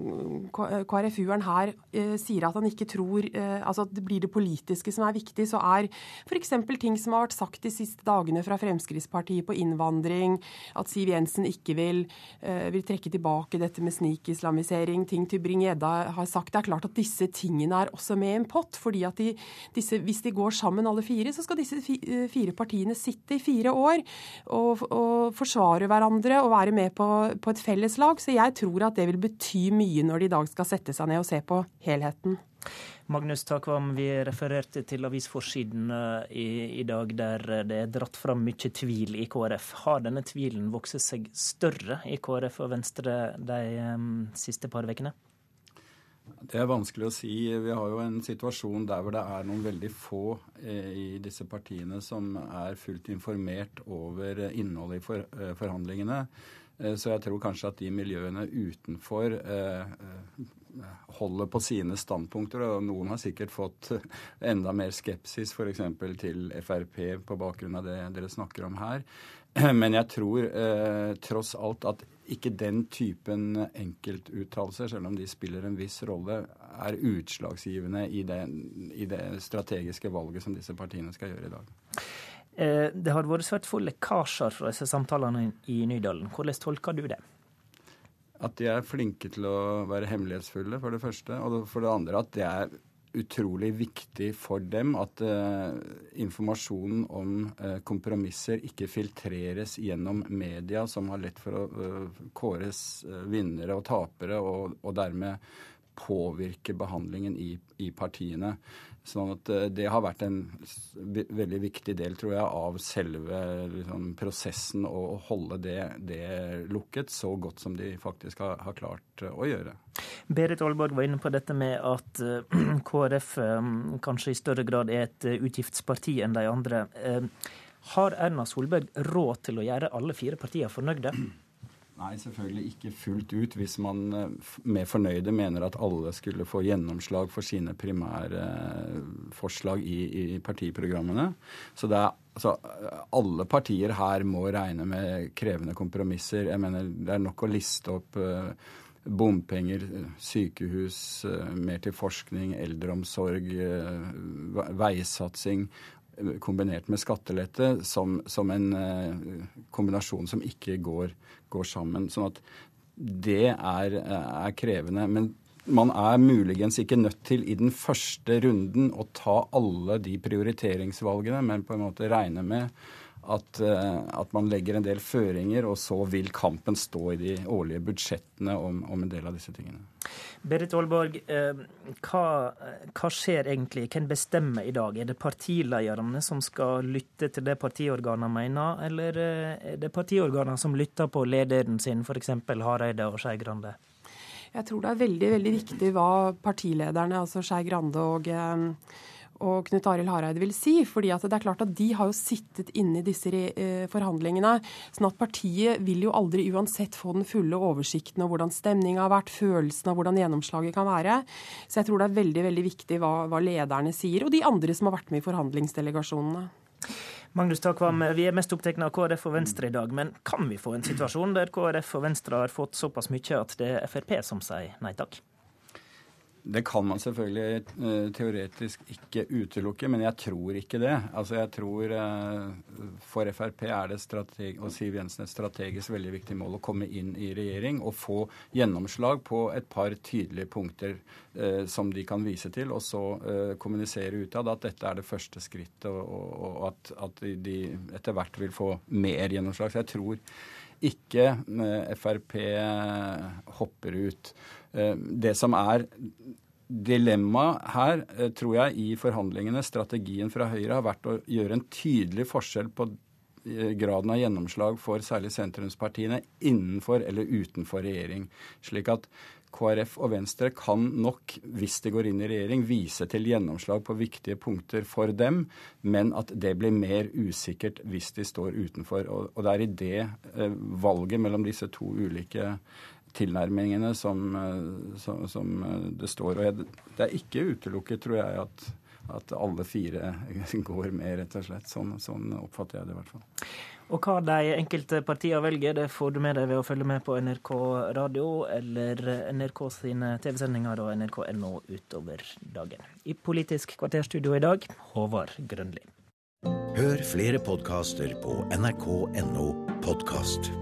KrFU-eren her eh, sier at han ikke tror eh, altså at det blir det politiske som er viktig, så er f.eks. ting som har vært sagt de siste dagene fra Fremskrittspartiet på innvandring, at Siv Jensen ikke vil, vil trekke tilbake dette med snikislamisering, ting Tybring-Gjedda har sagt. Det er klart at disse tingene er også med i en pott. fordi at de, disse, Hvis de går sammen alle fire, så skal disse fire partiene sitte i fire år. og og, å, forsvare hverandre og være med på, på et felles lag. Så jeg tror at det vil bety mye når de i dag skal sette seg ned og se på helheten. Magnus Takvam, vi refererte til avisforsiden i, i, dag der det er dratt fram mye tvil i KrF. Har denne tvilen vokst seg større i KrF og Venstre de um, siste par ukene? Det er vanskelig å si. Vi har jo en situasjon der hvor det er noen veldig få eh, i disse partiene som er fullt informert over innholdet i eh, forhandlingene. Eh, så jeg tror kanskje at de miljøene utenfor holder på sine standpunkter. Og noen har sikkert fått enda mer skepsis f.eks. til Frp på bakgrunn av det dere snakker om her. [clears throat] Men jeg tror eh, tross alt at ikke den typen enkeltuttalelser, selv om de spiller en viss rolle, er utslagsgivende i det, i det strategiske valget som disse partiene skal gjøre i dag. Eh, det har vært svært få lekkasjer fra disse samtalene i Nydalen. Hvordan tolker du det? At de er flinke til å være hemmelighetsfulle, for det første. Og for det andre at det er utrolig viktig for dem at uh, informasjonen om uh, kompromisser ikke filtreres gjennom media, som har lett for å uh, kåres vinnere og tapere, og, og dermed påvirke behandlingen i, i partiene. Sånn at eh, Det har vært en veldig viktig del tror jeg, av selve liksom, prosessen å holde det, det, lukket så godt som de faktisk har, har klart eh, å gjøre. Berit Aalborg var inne på dette med at uh, [clears throat] KrF kanskje i større grad er et utgiftsparti enn de andre. Har Erna Solberg råd til å gjøre alle fire partier fornøyde? Nei, selvfølgelig ikke fullt ut. Hvis man eh, med fornøyde mener at alle skulle få gjennomslag for sine primære eh, forslag i, i partiprogrammene. Så det er altså, alle partier her må regne med krevende kompromisser. Jeg mener, Det er nok å liste opp uh, bompenger, sykehus, mer til forskning, eldreomsorg, veisatsing kombinert med skattelette som, som en eh, kombinasjon som ikke går, går, sammen. Sånn at det er, er, krevende. Men man er muligens ikke nødt til i den første runden å ta alle de prioriteringsvalgene, men på en måte regne med at, eh, at, man legger en del føringer, og så vil kampen stå i de årlige budsjettene om, om en del av disse tingene. Berit Aalborg, eh, hva, hva, skjer egentlig? Hvem bestemmer i dag? Er det partilederne som skal lytte til det partiorganene mener, eller eh, er det partiorganene som lytter på lederen sin, f.eks. Hareide og Skei Grande? Jeg tror det er veldig veldig viktig hva partilederne, altså Skei Grande og og Knut Arild Hareide vil si. fordi at det er klart at De har jo sittet inne i disse eh, forhandlingene. sånn at partiet vil jo aldri uansett få den fulle oversikten over hvordan stemninga har vært, følelsen av hvordan gjennomslaget kan være. Så jeg tror det er veldig veldig viktig hva, hva lederne sier, og de andre som har vært med i forhandlingsdelegasjonene. Magnus Takvam, vi er mest opptatt av KrF og Venstre i dag, men kan vi få en situasjon der KrF og Venstre har fått såpass mye at det er Frp som sier nei takk? Det kan man selvfølgelig eh, teoretisk ikke utelukke, men jeg tror ikke det. Altså jeg tror eh, For Frp er det og Siv Jensen et strategisk veldig viktig mål å komme inn i regjering og få gjennomslag på et par tydelige punkter eh, som de kan vise til, og så eh, kommunisere utad at dette er det første skrittet, og, og, og at, at, de etter hvert vil få mer gjennomslag. Så jeg tror ikke eh, Frp hopper ut. Eh, det som er dilemmaet her, eh, tror jeg, i forhandlingene, strategien fra Høyre, har vært å gjøre en tydelig forskjell på graden av gjennomslag for særlig sentrumspartiene innenfor eller utenfor regjering. Slik at KrF og Venstre kan nok, hvis de går inn i regjering, vise til gjennomslag på viktige punkter for dem, men at det blir mer usikkert hvis de står utenfor. Og, det er i det eh, valget mellom disse to ulike tilnærmingene som, eh, som, som eh, det står. Og jeg, det er ikke utelukket, tror jeg, at, at alle fire [laughs] går med, rett og slett. Sånn, sånn oppfatter jeg det i hvert fall. Og hva de enkelte partiene velger, det får du med deg ved å følge med på NRK radio eller NRK sine TV-sendinger og nrk.no utover dagen. I Politisk kvarterstudio i dag, Håvard Grønli. Hør flere podkaster på nrk.no podkast.